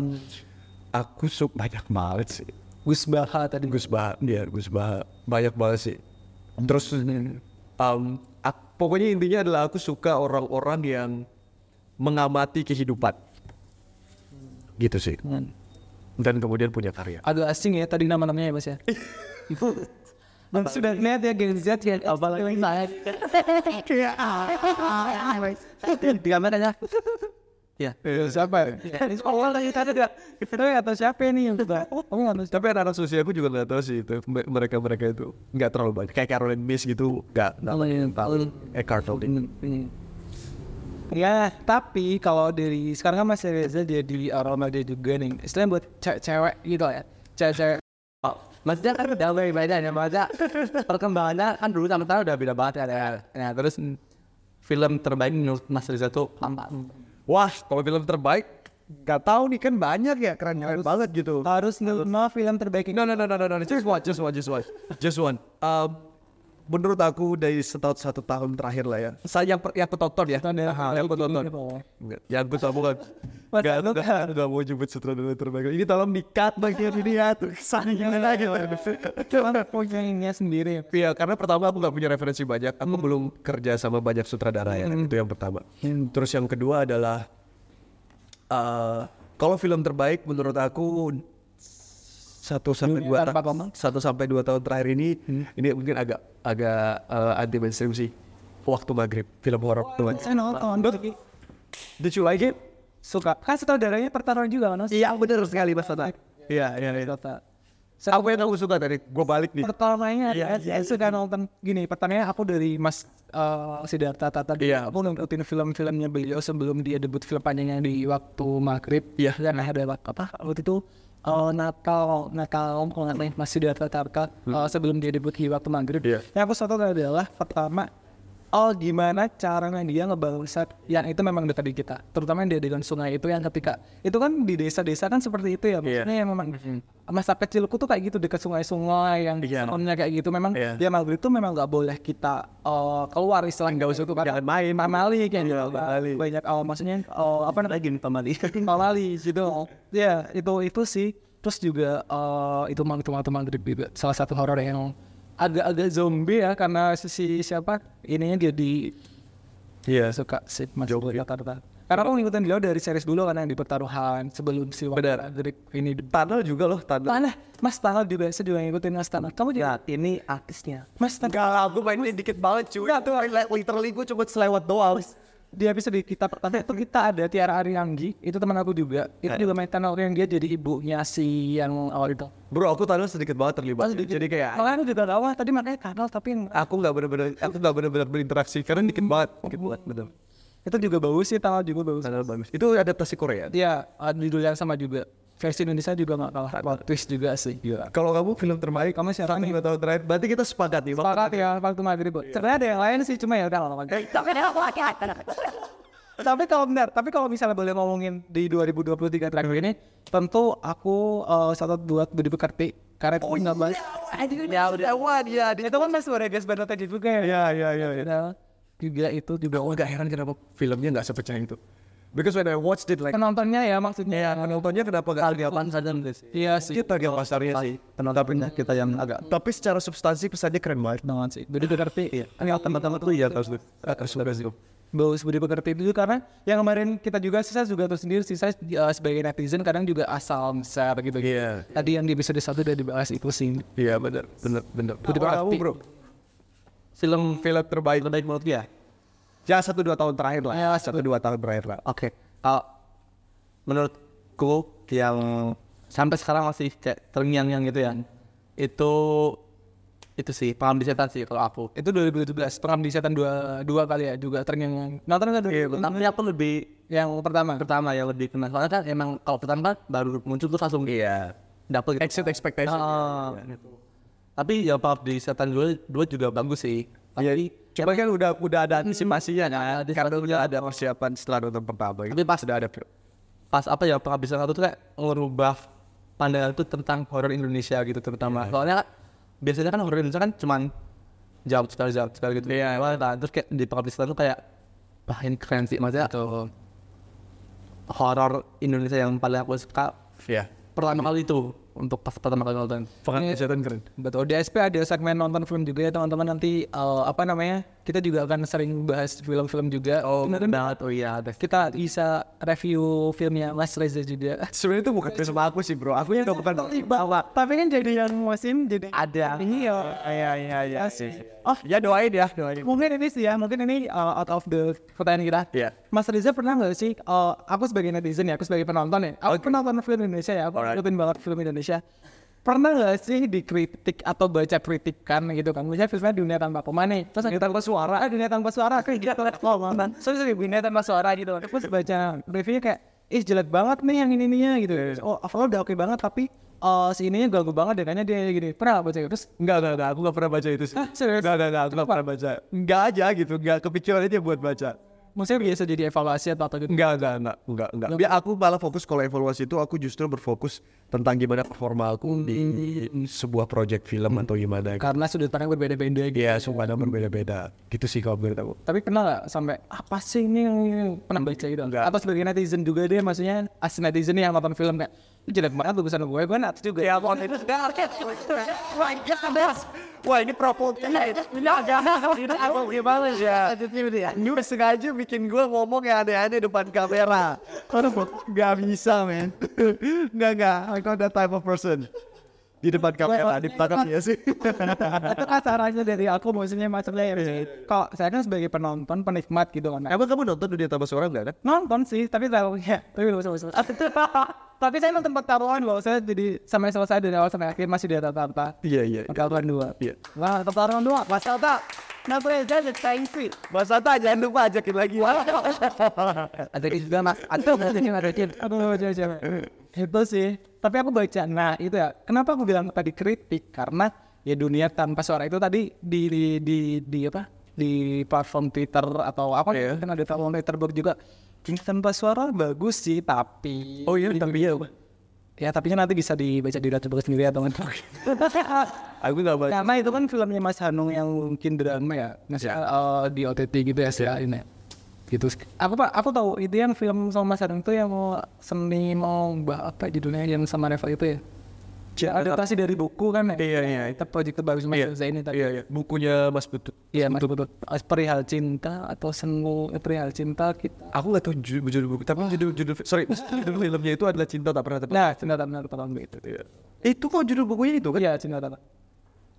Aku suka banyak banget sih. Gus Baha tadi. Gus Baha dia Gus Baha. Banyak banget sih. Terus Um, ak- pokoknya intinya adalah aku suka orang-orang yang mengamati kehidupan. Gitu sih. Dan kemudian punya karya. Agak asing ya tadi nama-namanya ya Mas ya. [laughs] Dan sudah lihat ya Gen Z ya apalagi saya. [laughs] [laughs] Di kamera aja. Ya. Siapa? Awal lagi tadi dia. Kita tahu siapa ini yang sudah. Oh, nggak tahu. Tapi anak-anak sosial aku juga nggak tahu sih itu Me- mereka-mereka itu nggak terlalu banyak. Kayak Caroline Miss gitu nggak nggak Oh, iya. tahu. Eh Cartoon. Ya, tapi kalau dari sekarang kan Mas Reza jadi orang media juga nih. Istilahnya buat cewek-cewek gitu ya. Cewek-cewek. Oh, maksudnya kan udah lebih beda ya maksudnya perkembangannya kan dulu sama sekarang udah beda banget ya. ya. Nah terus film terbaik menurut Mas Riza tuh apa? Wah, kalau film terbaik nggak tahu nih kan banyak ya keren-keren banget gitu. Harus nge film terbaik No no no no no no just one just one just one just one. Um, menurut aku dari setahun satu tahun terakhir lah ya. Saya yang per- yang aku tonton ya. Aha, yang aku tonton. Yang aku [laughs] Enggak, lu enggak, enggak mau nyebut sutradara terbaik. Ini tolong di-cut bagian ini ya tuh. Sayang lagi. Cuma punyanya sendiri. Iya, karena pertama aku nggak punya referensi banyak. Aku belum kerja sama banyak sutradara ya. Itu yang pertama. Terus yang kedua adalah eh, kalau film terbaik menurut aku satu sampai dua Tanpa ta- ngomong. satu sampai dua tahun terakhir ini ini mungkin agak agak eh, anti mainstream sih. Waktu maghrib film horor tuh. Saya nonton. Did you like it? Suka. Kan sutradaranya pertarungan juga kan Mas? Iya benar sekali mas Tata. Iya iya iya. Kata. Apa yang kamu suka dari gue balik nih? Pertamanya Iya, ya, saya sudah nonton gini. Pertamanya aku dari Mas uh, Siddhartha Tata. Iya. Aku ngikutin film-filmnya beliau sebelum dia debut film panjangnya di waktu maghrib. Iya. Dan ada apa? Waktu itu uh, Natal Natal kalau nggak salah Mas Siddhartha Tata uh, sebelum dia debut di waktu maghrib. Iya. Yang aku suka adalah pertama Oh gimana caranya dia ngebangun set yang itu memang dekat di kita? Terutama yang di adegan sungai itu yang ketika itu kan di desa-desa kan seperti itu ya Iya. maksudnya yang memang masa kecilku tuh kayak gitu dekat sungai-sungai yang Iya. soundnya kayak gitu. Memang Iya. dia maghrib itu memang nggak boleh kita uh, keluar istilah nggak usah tuh jangan main. Pamali kan Iya, pamali. banyak oh, maksudnya oh, apa namanya? Gini pamali [laughs] pamali gitu. Ya itu itu sih. Terus juga uh, itu itu maghrib salah satu horor yang agak-agak zombie ya karena si si- siapa ininya dia di Iya. suka sih mas Zombie. Jakarta karena aku ngikutin beliau dari series dulu kan yang di pertaruhan sebelum si Benar. Maghrib ini Tunnel juga loh, tunnel. Tanah, Mas Tanah juga saya juga ngikutin Mas Tanah. Kamu juga ini artisnya. Mas Tanah. Lah, gue mainin dikit banget cuy. Enggak tuh, literally gue cuma selewat doang. Di episode kita pertama itu kita ada Tiara Arianggi, itu teman aku juga. Itu juga main Tanah yang dia jadi ibunya si yang awal itu. Bro, aku tunnel sedikit banget terlibat. Jadi kayak Kalau aku juga tahu tadi makanya kanal tapi yang aku nggak bener-bener aku nggak bener-bener berinteraksi karena dikit banget, dikit banget bener. itu juga bagus sih Tanah juga bagus. Itu adaptasi Korea. Dia uh, judul yang sama juga. Versi Indonesia juga nggak kalah. Plot twist juga sih. Gila. Kalau kamu film terbaik, Kamu siapa nih? tahun terakhir. Berarti kita sepakat nih. Sepakat ya waktu maghrib. Sebenarnya ada yang lain sih cuma ya udah lama. tapi kalau benar, tapi kalau misalnya boleh ngomongin di 2023 terakhir ini, tentu aku uh, satu dua Budi Pekerti karena itu nggak banyak. Ya udah, wah dia. Itu kan mas guys banget juga ya. Ya ya ya. ya. Juga itu juga Oh, gak heran kenapa filmnya nggak sepecah itu. Because when I watched it like penontonnya ya maksudnya. ya penontonnya kenapa gak Algapan saja sih. Iya sih. kita yang pasarnya sih. Penontonnya kita yang agak Tapi secara substansi pesannya keren banget. Banget sih. Budi Pekerti. Iya. Ini teman-teman tuh Iya, harus harus suka sih. Bagus Budi Pekerti itu karena yang kemarin kita juga sih saya juga tahu sendiri sih saya uh, sebagai netizen kadang juga asal share gitu. Iya. Tadi yang di episode satu udah dibahas itu sih. Iya benar, benar, benar. Budi Pekerti. bro, film film terbaik terbaik menurut dia. Ya satu dua tahun terakhir lah. Ya, satu dua tahun terakhir lah. Oke. Kalau menurutku yang sampai sekarang masih kayak terngiang-ngiang gitu ya. Itu itu sih pengabdi setan sih kalau aku. Itu 2017 pengabdi setan dua dua kali ya juga terngiang nonton kan Iya, dua tapi aku lebih yang pertama pertama yang lebih kenal soalnya kan emang kalau pertama kan baru muncul terus langsung Iya. dapet gitu. Exit expectation. Ah, Tapi yang pengabdi setan dua, dua juga bagus sih. Tapi Coba kan udah udah ada antisipasinya kan. Karena udah ada persiapan setelah nonton pertama. Tapi pas sudah ada. pas apa ya pengabdi setan satu tuh kayak ngerubah pandangan itu tentang horor Indonesia gitu terutama. Soalnya kan, biasanya kan horor Indonesia kan cuman jam sekali jam sekali gitu. Iya. Nah, terus kayak di pengabdi setan tuh kayak wah ini keren sih maksudnya horor Indonesia yang paling aku suka Iya. pertama kali itu untuk pas pertama kali nonton. Pekan kesehatan keren. Betul. Di SP ada segmen nonton film juga ya teman-teman nanti eh, apa namanya? Kita juga akan sering bahas film-film juga. Oh, Bener- banget. Oh iya. Kita bisa review filmnya Mas Reza juga. Sebenarnya itu bukan sama aku sih bro. Aku yang bukan Bawa. Tapi kan jadi yang musim jadi Ada. Iya. Iya iya iya sih. Oh ya doain ya doain. Mungkin ini sih ya, mungkin ini uh, out of the pertanyaan kita. Iya. Mas Reza pernah nggak sih, uh, aku sebagai netizen ya, aku sebagai penonton ya, aku penonton film Indonesia ya, aku ngikutin banget film Indonesia. Pernah nggak sih dikritik atau baca kritikan gitu kan? Misalnya filmnya dunia tanpa pemain nih, terus dunia tanpa suara, ah dunia tanpa suara, kayak gitu kan, oh mantan, sorry sorry, dunia tanpa suara gitu. Terus baca reviewnya kayak, ih jelek banget nih yang ini ininya gitu. Oh awalnya udah oke banget tapi uh, si ininya ganggu banget kayaknya dia gini. Pernah nggak baca? Terus Enggak enggak enggak. Aku nggak pernah baca itu sih. Enggak enggak enggak. Aku nggak pernah baca. Enggak aja gitu. Enggak kepikiran aja buat baca. Maksudnya biasa jadi evaluasi atau apa gitu? Enggak, enggak, enggak, enggak, enggak. Biar aku malah fokus kalau evaluasi itu aku justru berfokus tentang gimana performa aku di sebuah project film atau gimana. Karena sudut pandang berbeda-beda gitu. Iya, sumber berbeda-beda. Gitu sih kalau menurut aku. Tapi pernah nggak sampai apa sih ini yang pernah baca gitu? Enggak. Atau sebagai netizen juga deh, maksudnya as netizen yang nonton film kayak "Ini jelek banget lukisan gue, gue nat juga. Ya, kalau itu Wah ini propaganda. Aku gimana ya? Ini sengaja bikin gue ngomong yang aneh-aneh depan kamera. Gak bisa men. Gak gak. I'm not that type of person. Di depan kamera, di belakang ya sih. [laughs] itu kasarannya dari aku maksudnya maksudnya ya. Kok saya kan sebagai penonton, penikmat gitu kan. Emang kamu nonton dunia tanpa suara enggak kan? Nonton sih, tapi tahu ya. [laughs] Tapi belum [laughs] selesai. Tapi saya nonton pertaruhan loh, saya jadi sampai selesai dari awal sampai akhir masih di atas rata. Iya iya. Pertaruhan dua. Iya. Wah, pertaruhan dua. Mas Alta, kenapa ya jadi thank you? Mas Ata jangan lupa ajakin lagi. ada juga mas ada ada yang ada aduh cewek cewek itu sih tapi aku baca nah itu ya kenapa aku bilang tadi kritik karena ya dunia tanpa suara itu tadi di di di, di apa di platform Twitter atau apa Iya. kan ada platform Twitter juga dunia tanpa suara bagus sih tapi Oh iya, tapi ya. ya tapi nanti bisa dibaca di Data sendiri atau enggak Aku nggak baca. karena itu kan filmnya Mas Hanung yang mungkin drama ya, Mas, Ya. eh, di OTT gitu ya, ya. ini. Gitu. Aku pak, aku tahu itu yang film sama Mas Hanung itu yang mau seni mau apa judulnya yang sama Reva itu ya. Adaptasi dari buku kan ya. Iya iya. Kita project terbaru Mas Iya. Zaini tadi. Iya iya. Bukunya Mas Betut. Iya Mas betul. Perihal cinta atau semu eh, perihal cinta kita. Aku nggak tahu judul, judul buku, tapi judul judul sorry [laughs] judul filmnya itu adalah cinta tak pernah terbatas. Nah, cinta tak benar tahun itu. Iya. Itu kok judul bukunya itu kan? Iya, cinta tak.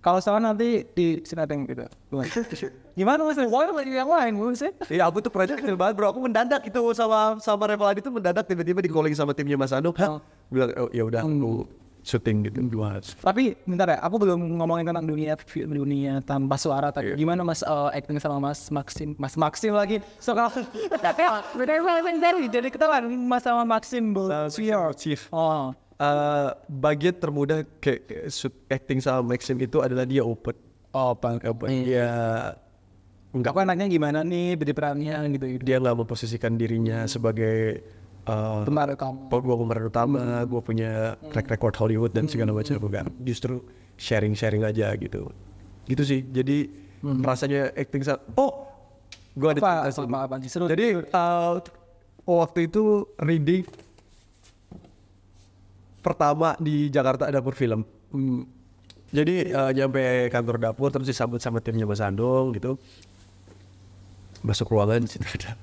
Kalau salah nanti di Sinateng gitu. [laughs] Gimana mas? Wah, lagi yang lain gue sih. Iya aku tuh project kecil banget bro. Aku mendadak itu sama sama Revaladi itu mendadak tiba-tiba di calling sama timnya Mas Anu. Hah? Bilang oh ya udah aku syuting gitu. Dua. Tapi bentar ya, aku belum ngomongin tentang dunia film dunia tanpa suara tadi. Gimana Mas eh, acting sama Mas Maxim? Mas Maxim lagi. So kalau [laughs] tapi benar benar jadi ketahuan Mas sama Maxim Bolsier. Chief. Oh, Eh, bagian termudah kayak acting sama Maxim itu adalah dia open. oh bang. Open. Dia enggak Aku anaknya gimana nih beri perannya gitu. gitu. dia nggak memposisikan dirinya sebagai uh, Kemarin kamu. gue pemeran utama, gue punya track record Hollywood dan segala macam bukan. Justru sharing-sharing aja gitu. Gitu sih. Jadi rasanya acting sa- Oh, gue ada Apa? cerita. Sama apa seru? Jadi uh, waktu itu reading pertama di Jakarta dapur film. Hmm. Jadi uh, nyampe kantor dapur terus disambut sama timnya Mas Andong gitu. Masuk ruangan situ ada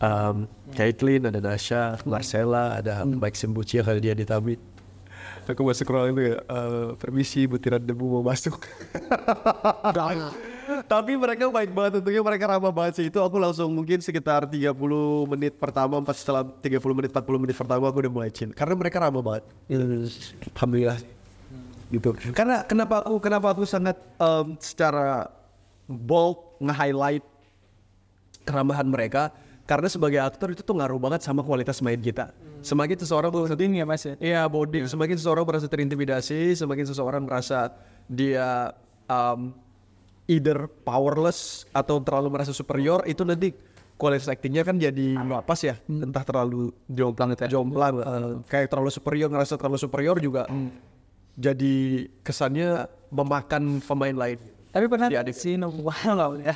um, Caitlyn, ada Nasha, Marcella, ada Mike Sembuci kalau dia ditabit. Aku masuk ruangan itu ya, uh, permisi butiran debu mau masuk. [laughs] Tapi mereka baik banget untungnya mereka ramah banget sih itu aku langsung mungkin sekitar 30 menit pertama pas setelah 30 menit 40 menit pertama aku udah mulai chill karena mereka ramah banget. Alhamdulillah sih. Gitu. Karena kenapa aku kenapa aku sangat em, secara bold nge-highlight keramahan mereka karena sebagai aktor itu tuh ngaruh banget sama kualitas main kita. Semakin seseorang Sedih ya Mas ya. Iya body. Semakin seseorang merasa terintimidasi, semakin seseorang merasa dia um, either powerless atau terlalu merasa superior, itu nanti kualitas aktingnya kan jadi nggak pas ya. Entah terlalu jomplang itu ya. Jomplang. eh, kayak terlalu superior, ngerasa terlalu superior juga jadi kesannya memakan pemain lain. Tapi pernah sih nunggu [laughs] nggak boleh.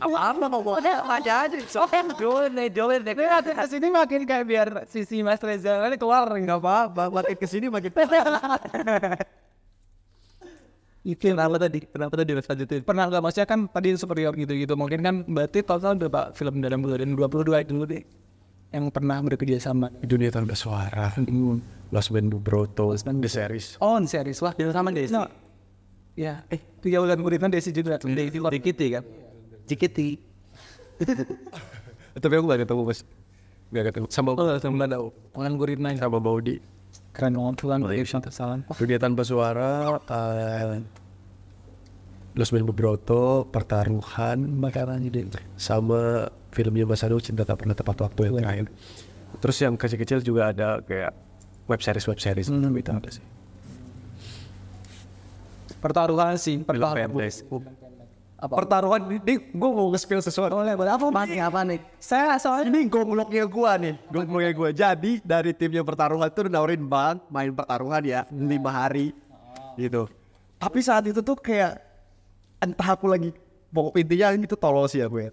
Apa ngomong? Aja aja. So, dulu nih, dulu nih. Tapi ke sini makin kayak biar sisi Mas Reza ini keluar nggak apa-apa. makin ke sini makin Itu kenapa tadi? Kenapa tadi Mas lanjutin? Pernah nggak maksudnya kan tadi superior gitu-gitu. Mungkin kan berarti total berapa film dalam bulan 22 dulu deh yang pernah bekerja sama. dunia tanpa suara Lost Man Broto The Series Oh, series wah. Yang sama Desi. No. Ya, eh tiga bulan muridnya Desi juga. Desi Dikiti kan? Dikiti. [laughs] tapi aku gak ketemu mas gak ketemu sama Oh, sama tahu. Orang Guritna sama Baudi keren banget tuh kan. Tersalan. dunia tanpa suara uh, Lost Man Broto Pertaruhan Bakaran ide. sama filmnya Mas Anu Cinta Tak Pernah Tepat Waktu yang terakhir terus yang kecil-kecil juga ada kayak web series web series Hmm. ada sih Pertaruhan sih, pertaruhan. Apa? pertaruhan ini gue mau nge-spill sesuatu Boleh, boleh. Apa nih? Apa nih? Saya soalnya ini gombloknya gua nih gombloknya gua jadi dari timnya pertaruhan tuh nawarin bang main pertaruhan ya lima hari gitu tapi saat itu tuh kayak entah aku lagi pokok intinya itu tolol sih aku ya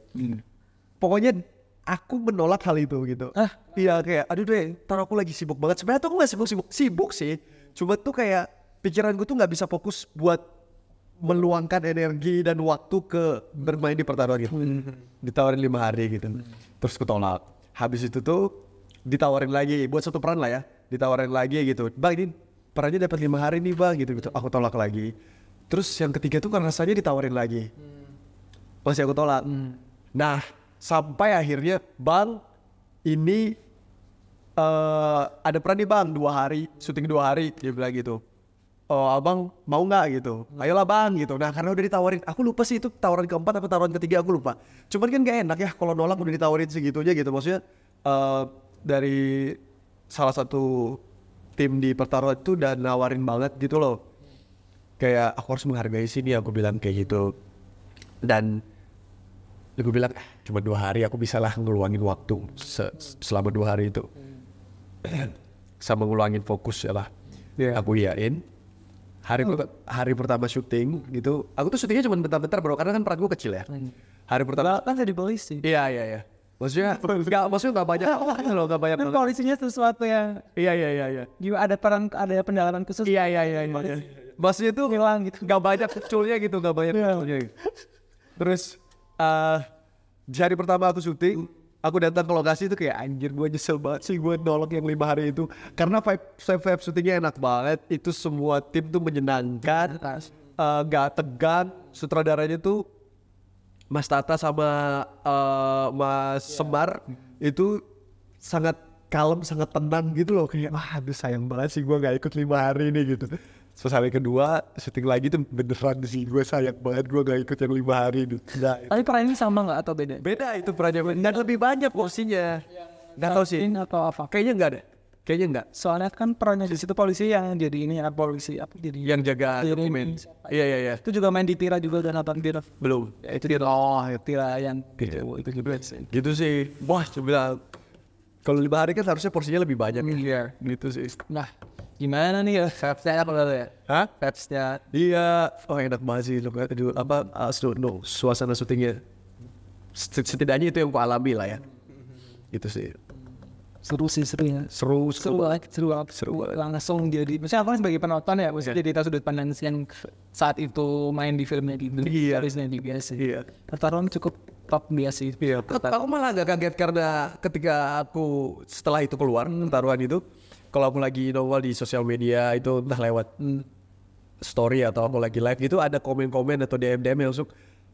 pokoknya aku menolak hal itu gitu Ah. iya kayak aduh deh ntar aku lagi sibuk banget sebenarnya tuh aku gak sibuk sibuk sibuk sih cuma tuh kayak pikiranku tuh nggak bisa fokus buat meluangkan energi dan waktu ke bermain di pertaruhan gitu. Ditawarin lima hari gitu. Terus aku tolak. Habis itu tuh ditawarin lagi buat satu peran lah ya. Ditawarin lagi gitu. Bang ini perannya dapat lima hari nih bang gitu gitu. Aku tolak lagi. Terus yang ketiga tuh kan rasanya ditawarin lagi. Masih aku tolak. Nah sampai akhirnya bang ini eh ada peran nih bang dua hari syuting dua hari dia bilang gitu oh abang mau nggak? gitu. Ayolah bang gitu. Nah karena udah ditawarin aku lupa sih itu tawaran keempat atau tawaran ketiga aku lupa. Cuman kan gak enak ya kalau nolak udah ditawarin segitunya gitu. Maksudnya eh dari salah satu tim di pertaruhan itu udah nawarin banget gitu loh. Kayak aku harus menghargai sini aku bilang kayak gitu. Dan gue bilang "Ah, cuma dua hari aku bisa lah ngeluangin waktu se- selama dua hari itu. [clears throat] Sama ngeluangin fokus ya lah. Aku iyain hari per- hari pertama syuting gitu. Aku tuh syutingnya cuma bentar-bentar bro karena kan peran gue kecil ya. Hari pertama kan jadi polisi. iya iya iya. Maksudnya nggak maksudnya nggak banyak loh nggak banyak Kan polisinya sesuatu yang iya iya iya iya. Gimana ada peran ada pendalaman khusus. iya iya iya iya. Maksudnya tuh Hilang gitu. nggak banyak munculnya gitu nggak banyak munculnya gitu. terus di hari pertama aku syuting aku datang ke lokasi itu kayak anjir gue nyesel banget sih gue nolak yang lima hari itu. Karena vibe vibe, vibe syutingnya enak banget. Itu semua tim tuh menyenangkan eh, nggak tegang. Sutradaranya tuh Mas Tata sama eh, Mas Semar itu sangat kalem, sangat tenang gitu loh. Kayak wah aduh sayang banget sih gue nggak ikut lima hari ini gitu. Terus hari kedua syuting lagi tuh beneran sih gue sayang banget gue nggak ikut yang lima hari itu. Nggak. Tapi peran ini sama nggak atau beda? Beda itu perannya dan lebih banyak porsinya. Nggak tahu sih. Atau apa? Kayaknya nggak ada. Kayaknya nggak. Soalnya kan perannya di situ polisi yang jadi ini ya polisi apa jadi Yang jaga dokumen. Iya iya iya. itu juga main di Tira juga udah nonton Tira. Belum. Ya, itu Tira. Oh, Tira yang Iya. itu itu juga sih. Gitu sih. Wah coba kalau lima hari kan harusnya porsinya lebih banyak. Iya. Gitu sih. Nah, gimana nih ya? Vibes-nya apa dulu ya? Hah? Vibes-nya Iya, oh enak banget sih. Look, aduh, apa, uh, no, suasana syutingnya. Set- Setidaknya itu yang ku alami lah ya. Gitu sih. seru sih seru ya. Seru, Seru banget, seru banget, seru banget. Langsung jadi, maksudnya aku kan sebagai penonton ya, maksudnya jadi tahu sudut pandang yang saat itu main di filmnya di Iya. seriesnya juga sih. Iya. Pertarungan cukup top dia sih. Iya, aku malah agak kaget karena ketika aku setelah itu keluar taruhan itu, kalau aku lagi nongol di sosial media itu entah lewat mm, story atau aku lagi live gitu ada komen-komen atau DM-DM yang langsung,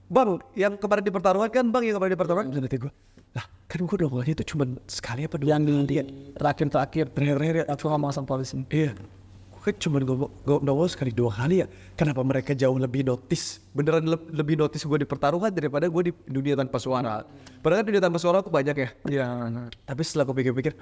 bang yang kemarin di pertarungan kan bang yang kemarin di pertarungan, nanti gue, lah kan gue nongolnya itu cuma sekali apa dua? Yang di terakhir-terakhir, terakhir-terakhir aku sama polisi. Iya. Gue kan cuma nongol sekali dua kali ya. Kenapa mereka jauh lebih notice? Beneran le- lebih notice gue di pertarungan daripada gue di dunia tanpa suara. Padahal kan dunia tanpa suara aku banyak ya. Iya. Tapi setelah aku pikir-pikir,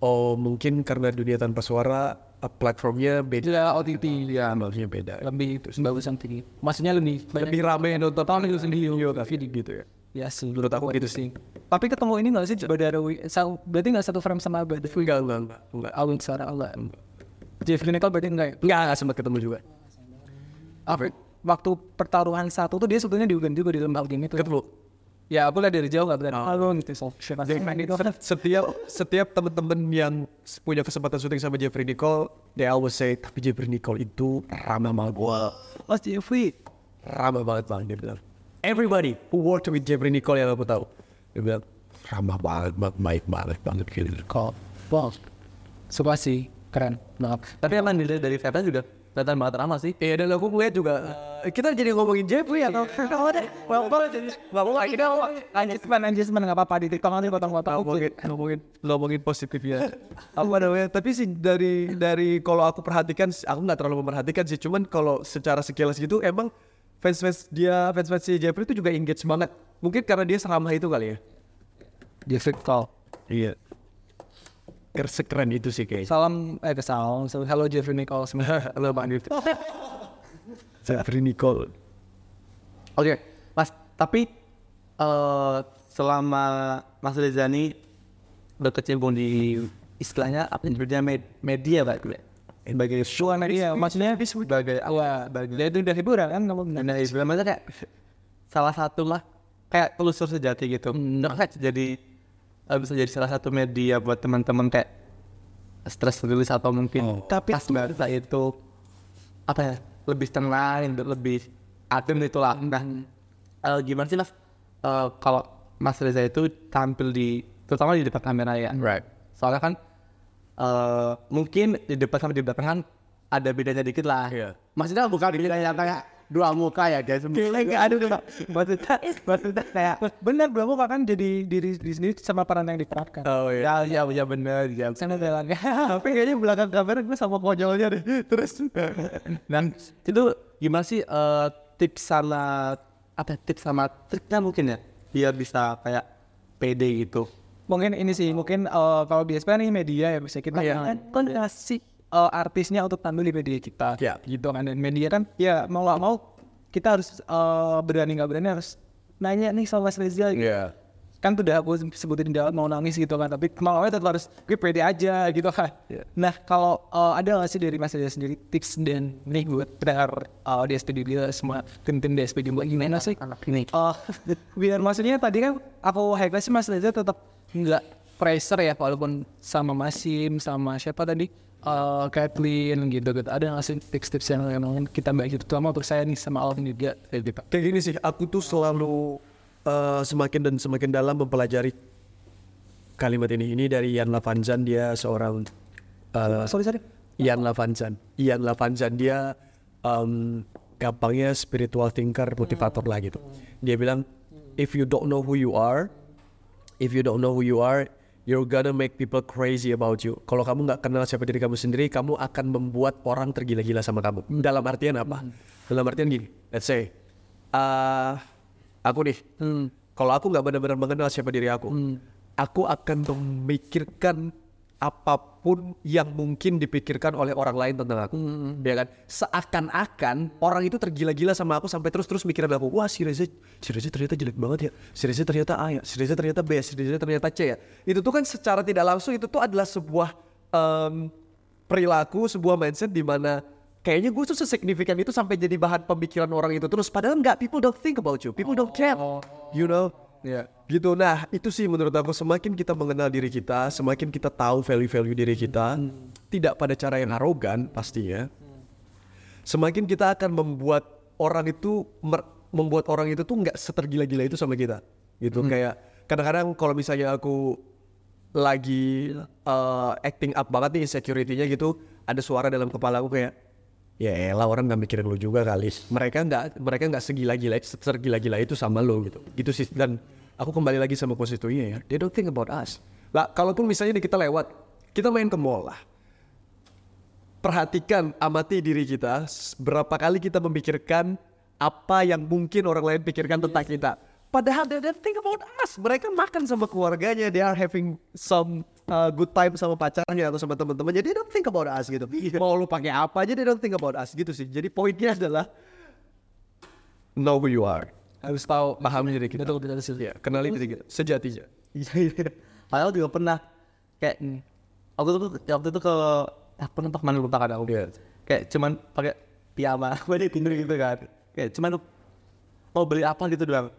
oh mungkin karena dunia tanpa suara uh, platformnya beda. Tidak OTT ya, Maksudnya beda. lebih bagusan tinggi. Maksudnya lebih banyak Lebih rame nonton tahun itu sendiri. video video gitu ya. Ya sih. Menurut aku gitu sih. Tapi ketemu ini nggak sih Badarawi? Berarti nggak satu frame sama Badarawi? Enggak, enggak, enggak. Enggak, Awal secara Allah. Jeff Nicole berarti enggak ya? enggak, enggak sempat ketemu juga. Aku waktu pertaruhan satu tuh dia sebetulnya diugan juga di lembah game itu. Ketemu. Ya aku lihat dari jauh gak berani. Oh. Halo gitu. So, siapa sih main itu? setiap setiap teman-teman yang punya kesempatan syuting sama Jeffrey Nicole, they always say, tapi Jeffrey Nicole itu ramah banget. Wah, Mas Jeffrey. ramah banget bang, dia bilang. Everybody who worked with Jeffrey Nicole yang aku tahu, dia bilang ramah banget, banget, baik banget, banget gitu. Kok. Suka sih. Keren. Maaf. Tapi emang dilihat dari vibe juga kelihatan banget ramah sih. Iya dan aku ngeliat juga, eh, kita jadi ngomongin Jeffrey atau Well, well, jadi nggak mau kita anjisman anjisman nggak apa-apa di TikTok nanti potong-potong. ngomongin ngomongin ngomongin positif ya. [laughs] Apa namanya tapi sih dari dari kalau aku perhatikan aku nggak terlalu memperhatikan sih. Cuman kalau secara sekilas gitu emang fans fans dia fans fans si Jeffrey itu juga engage banget. Mungkin karena dia seramah itu kali ya? Jeffrey Call. iya sekeren itu sih kayaknya Salam eh ke salam. So, Halo Jeffrey Nicole. Halo Bang Jeffrey. Jeffrey Nicole Oke, Mas, tapi eh selama Mas udah kecimpung di istilahnya apa yang med media Pak. Sebagai Suara media, maksudnya sebagai Wah, dia itu udah hiburan kan kamu. Nah, istilahnya kayak salah satu lah kayak telusur sejati gitu. Nah, kayak jadi eh, bisa jadi salah satu media buat teman-teman kayak stress release atau mungkin Tapi pas bahasa itu apa ya lebih tenang, lebih adem itulah. Nah, eh, gimana sih mas? Eh, kalau Mas Reza itu tampil di terutama di depan kamera ya. right Soalnya kan eh mungkin di depan sama di belakang kan ada bedanya dikit lah. Iya. Maksudnya bukan bedanya kayak dua muka ya guys. Kayak nggak ada tuh. Maksudnya, maksudnya kayak benar belum kan jadi diri di sini sama peran yang diperankan. oh iya ya ya ya bener ya. Sana jalannya. [laughs] Tapi kayaknya belakang kamera gue sama konyolnya deh. Terus dan itu gimana sih eh, tips sama apa ya, tips sama triknya mungkin ya biar bisa kayak pede gitu. mungkin ini sih mungkin eh, kalau biasa nih media ya bisa kita Iya. kan kan kasih eh, artisnya untuk tampil di media kita Iya. gitu kan dan media kan ya mau nggak mau kita harus eh, berani nggak berani harus nanya nih sama Mas Reza gitu. iya kan tuh udah aku sebutin di awal mau nangis gitu kan tapi mau tetap harus gue pede aja gitu kan Iya. nah kalau eh, ada nggak sih dari Mas Reza sendiri tips dan nih buat pendengar uh, di SPD dia semua tim-tim di SPD buat gimana sih Anak ini. Oh, biar maksudnya tadi kan aku high class sih Mas Reza tetap nggak pressure ya walaupun sama Masim sama siapa tadi eh Kathleen gitu gitu. Ada nggak sih tips-tips yang emang kita baik itu? Terutama untuk saya nih sama Alvin juga kayak gitu kayak gini sih aku tuh selalu eh, semakin dan semakin dalam mempelajari kalimat ini. Ini dari Ian Lavanzan dia seorang eh, sorry sorry. Ian Lavanzan. Ian Lavanzan dia um, gampangnya spiritual thinker, motivator lah gitu. Dia bilang, if you don't know who you are, if you don't know who you are, you're gonna make people crazy about you. Kalau kamu nggak kenal siapa diri kamu sendiri, kamu akan membuat orang tergila-gila sama kamu. Dalam artian apa? Dalam artian gini, let's say, uh, aku nih, kalau aku nggak benar-benar mengenal siapa diri aku, aku akan memikirkan apa pun yang mungkin dipikirkan oleh orang lain tentang aku, ya kan? Seakan-akan orang itu tergila-gila sama aku sampai terus-terus mikirin aku, wah si Reza, si Reza ternyata jelek banget ya, si Reza ternyata A ya, si Reza ternyata B, ya, si Reza ternyata C ya. Itu tuh kan secara tidak langsung itu tuh adalah sebuah em, perilaku, sebuah mindset di mana kayaknya gue tuh sesignifikan itu sampai jadi bahan pemikiran orang itu terus. Padahal nggak, people don't think about you, people don't care, you know. Ya, gitu. Nah, itu sih menurut aku semakin kita mengenal diri kita, semakin kita tahu value-value diri kita, tidak pada cara yang arogan pastinya. Semakin kita akan membuat orang itu membuat orang itu tuh nggak setergila-gila itu sama kita. Gitu kayak kadang-kadang kalau misalnya aku lagi uh, acting up banget nih insecurity-nya gitu, ada suara dalam kepala aku kayak ya elah orang nggak mikirin lu juga kali. Mereka nggak mereka nggak segila-gila segila-gila itu sama lu gitu. Gitu sih dan aku kembali lagi sama konstitusinya ya. They don't think about us. Lah kalaupun misalnya kita lewat kita main ke mall lah. Perhatikan amati diri kita. Berapa kali kita memikirkan apa yang mungkin orang lain pikirkan tentang kita padahal they don't think about us. Mereka makan sama keluarganya. They are having some uh, good time sama pacarnya atau sama teman-temannya. They don't think about us gitu. Mau lu pakai apa aja they don't think about us gitu sih. Jadi poinnya adalah know who you are. Harus tahu pahami diri kita. Betul betul betul. ya kenali diri kita. Sejatinya. Iya iya. Padahal juga pernah kayak aku tuh waktu itu ke aku nonton ke mana lupa kan aku. Iya. Kayak cuman pakai piyama, [laughs] gue tidur gitu kan. kayak cuman mau beli apa? gitu doang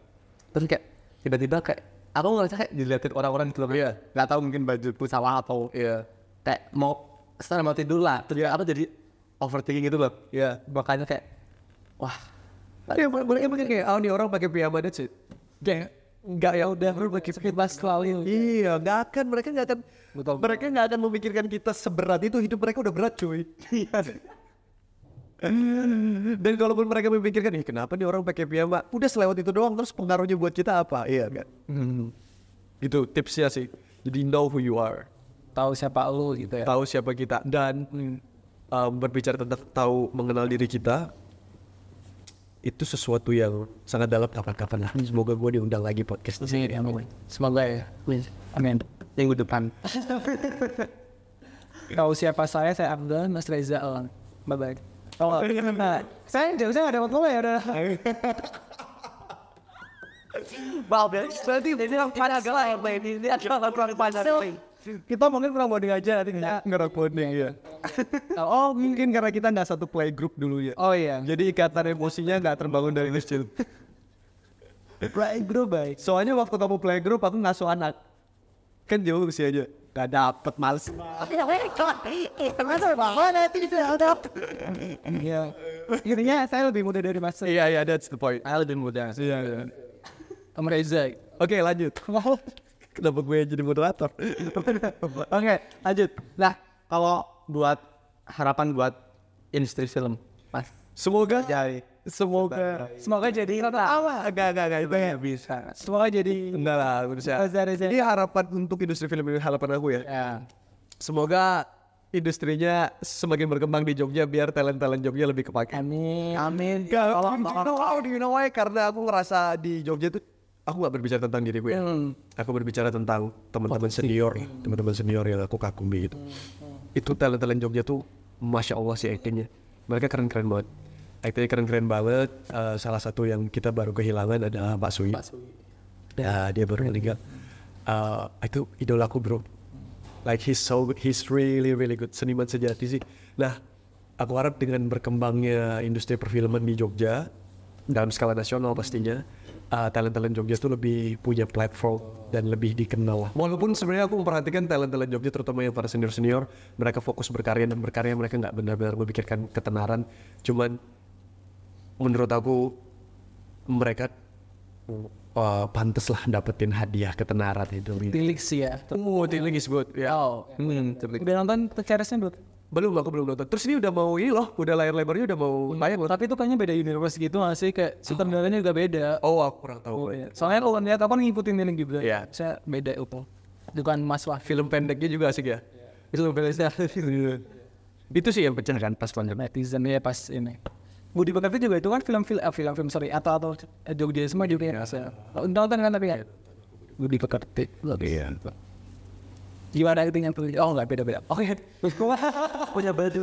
terus kayak tiba-tiba kayak aku ngerasa kayak diliatin orang-orang gitu loh Iya. nggak tahu mungkin baju pesawat atau Iya. kayak mau setelah mau tidur lah terus aku jadi overthinking gitu loh Iya. makanya kayak wah Ya, mereka mungkin kayak, oh nih orang pakai piyama that's it. Kayak nggak ya udah baru pakai bebas selalu. Iya, nggak akan mereka nggak akan Betul. mereka nggak akan memikirkan kita seberat itu hidup mereka udah berat cuy. [laughs] Dan kalaupun mereka memikirkan, ih kenapa nih orang pakai piyama? Udah selewat itu doang, terus pengaruhnya buat kita apa? Iya kan? Gitu tipsnya sih. Jadi know who you are, Tahu siapa lu gitu ya. tahu siapa kita dan um, berbicara tentang tahu mengenal diri kita itu sesuatu yang sangat dalam kapan-kapan lah. Semoga gue diundang lagi podcast di sini. Amin. Semoga ya. Amin. minggu depan Tahu siapa saya, saya Abdul, Mas Reza Elang. Bye bye. Oh, nah, saya jauh saya nggak dapat ya udah. Maaf ya, berarti ini yang agak lah ini adalah kurang panjang Kita mungkin kurang bonding aja nanti nggak. Nggak bonding ya. [laughs] Oh, Mungkin karena kita nggak satu playgroup dulu ya. oh iya. Jadi ikatan emosinya nggak terbangun dari kecil. Playgroup baik. Soalnya waktu kamu playgroup aku ngasuh anak. Kan jauh usianya. Gak dapet males. Iya. Intinya saya lebih muda dari Mas. Iya iya that's the point. Saya lebih muda Iya iya. Om Reza. Oke lanjut. Kenapa gue jadi moderator? Oke, lanjut. Nah, kalau buat harapan buat industri film, Mas. Semoga Jadi, semoga Semoga jadi apa? apa? Enggak enggak enggak itu nggak bisa. Semoga jadi Enggak lah. Reza Reza. Ini harapan untuk industri film ini harapan aku ya. Ya. Semoga industrinya semakin berkembang di Jogja biar talent-talent Jogja lebih kepake. Amin. Amin. Gak, know how, do you know why? Karena aku ngerasa di Jogja tuh aku gak berbicara tentang diriku ya. Hmm. Aku berbicara tentang teman-teman senior, teman-teman senior yang aku kagumi gitu. Itu talent-talent Jogja tuh masya Allah sih actingnya. Mereka keren-keren banget. Actingnya keren-keren banget. Eh, salah satu yang kita baru kehilangan ada Pak Sui. Ya, dia baru meninggal. Eh, itu idolaku bro. Like he's so good, he's really really good. Seniman sejati sih. Nah, aku harap dengan berkembangnya industri perfilman di Jogja dalam skala nasional pastinya, uh, talent-talent Jogja tuh lebih punya platform dan lebih dikenal. Walaupun sebenarnya aku memperhatikan talent-talent Jogja terutama yang para senior-senior, mereka fokus berkarya dan berkarya mereka nggak benar-benar memikirkan ketenaran. Cuman menurut aku mereka uh, pantes lah dapetin hadiah ketenaran itu. Tilik sih ya. Oh, Tiling is good. Ya. Oh. hmm, Udah nonton Ceresnya belum? Belum, aku belum nonton. Terus ini udah mau ini loh, udah layar lebarnya udah mau tayang loh. Tapi itu kayaknya beda universe gitu nggak sih? Kayak sutradaranya juga beda. Oh, aku kurang tahu. Oh, iya. Soalnya kalau lihat aku kan ngikutin Tiling juga. Iya. Saya beda itu. Bukan Mas Wah. Film pendeknya juga asik ya. Itu beda Itu sih yang pecah kan pas panjang. netizen ya pas ini. Budi Pekerti juga itu kan film-film, eh, film-film sorry atau atau eh, Jogja semua juga ya. Saya nonton kan tapi ya. Budi Pekerti. Iya. Gimana actingnya tuh? Oh nggak beda-beda. Oke. [laughs] Punya baju.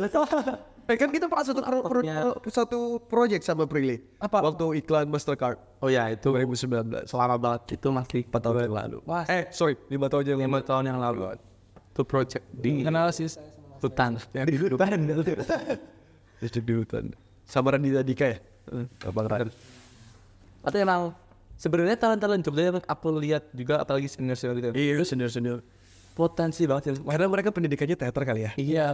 Eh kan kita pernah satu pro, pro, satu project sama Prilly. Apa? Waktu iklan Mastercard Oh ya itu 2019. selama banget itu masih 4 tahun yang lalu. Wah. Eh, sorry, lima tahun yang lalu. 5 tahun yang lalu. Itu project di Kenal sih. hutan. Di hutan. [laughs] Di hutan. Sama Raditya Dika ya? Abang Ran. Atau emang sebenarnya talent-talent Jogja yang aku lihat juga apalagi senior-senior gitu. Iya, senior-senior. Potensi banget sih. Karena mereka pendidikannya teater kali ya. Iya.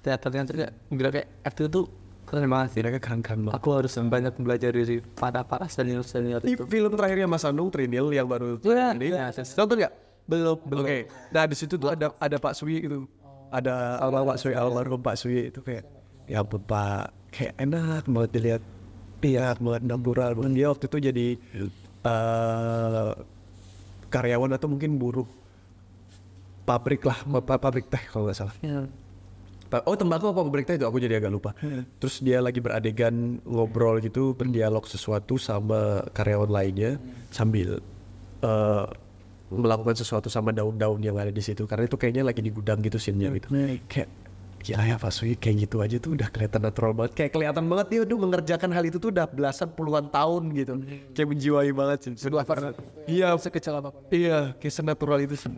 Teaternya juga gila kayak FT itu keren banget sih. Mereka keren-keren banget. Aku harus banyak belajar dari para para senior-senior Ini itu. film terakhirnya Mas Anung Trinil yang baru Iya, ini. iya, saya- Nonton nggak? Belum, belum. Oke. Nah di situ tuh ada ada Pak Sui gitu. Ada almarhum Pak Sui, almarhum Pak Sui itu kayak ya ampun Pak kayak enak banget dilihat. Iya, banget natural. banget. Dia waktu itu jadi eh karyawan atau mungkin buruh pabrik lah, pa- pabrik teh kalau nggak salah. Iya. Oh tembakau apa pabrik teh itu aku jadi agak lupa. Terus dia lagi beradegan ngobrol gitu berdialog sesuatu sama karyawan lainnya sambil eh, melakukan sesuatu sama daun-daun yang ada di situ karena itu kayaknya lagi di gudang gitu scene-nya gitu. Kayak gila ya Pak Sui kayak gitu aja tuh udah kelihatan natural banget kayak kelihatan banget dia udah mengerjakan hal itu tuh udah belasan puluhan tahun gitu kayak menjiwai banget sih Sedih banget. iya Sekecil apa pun. iya kayak senatural itu sih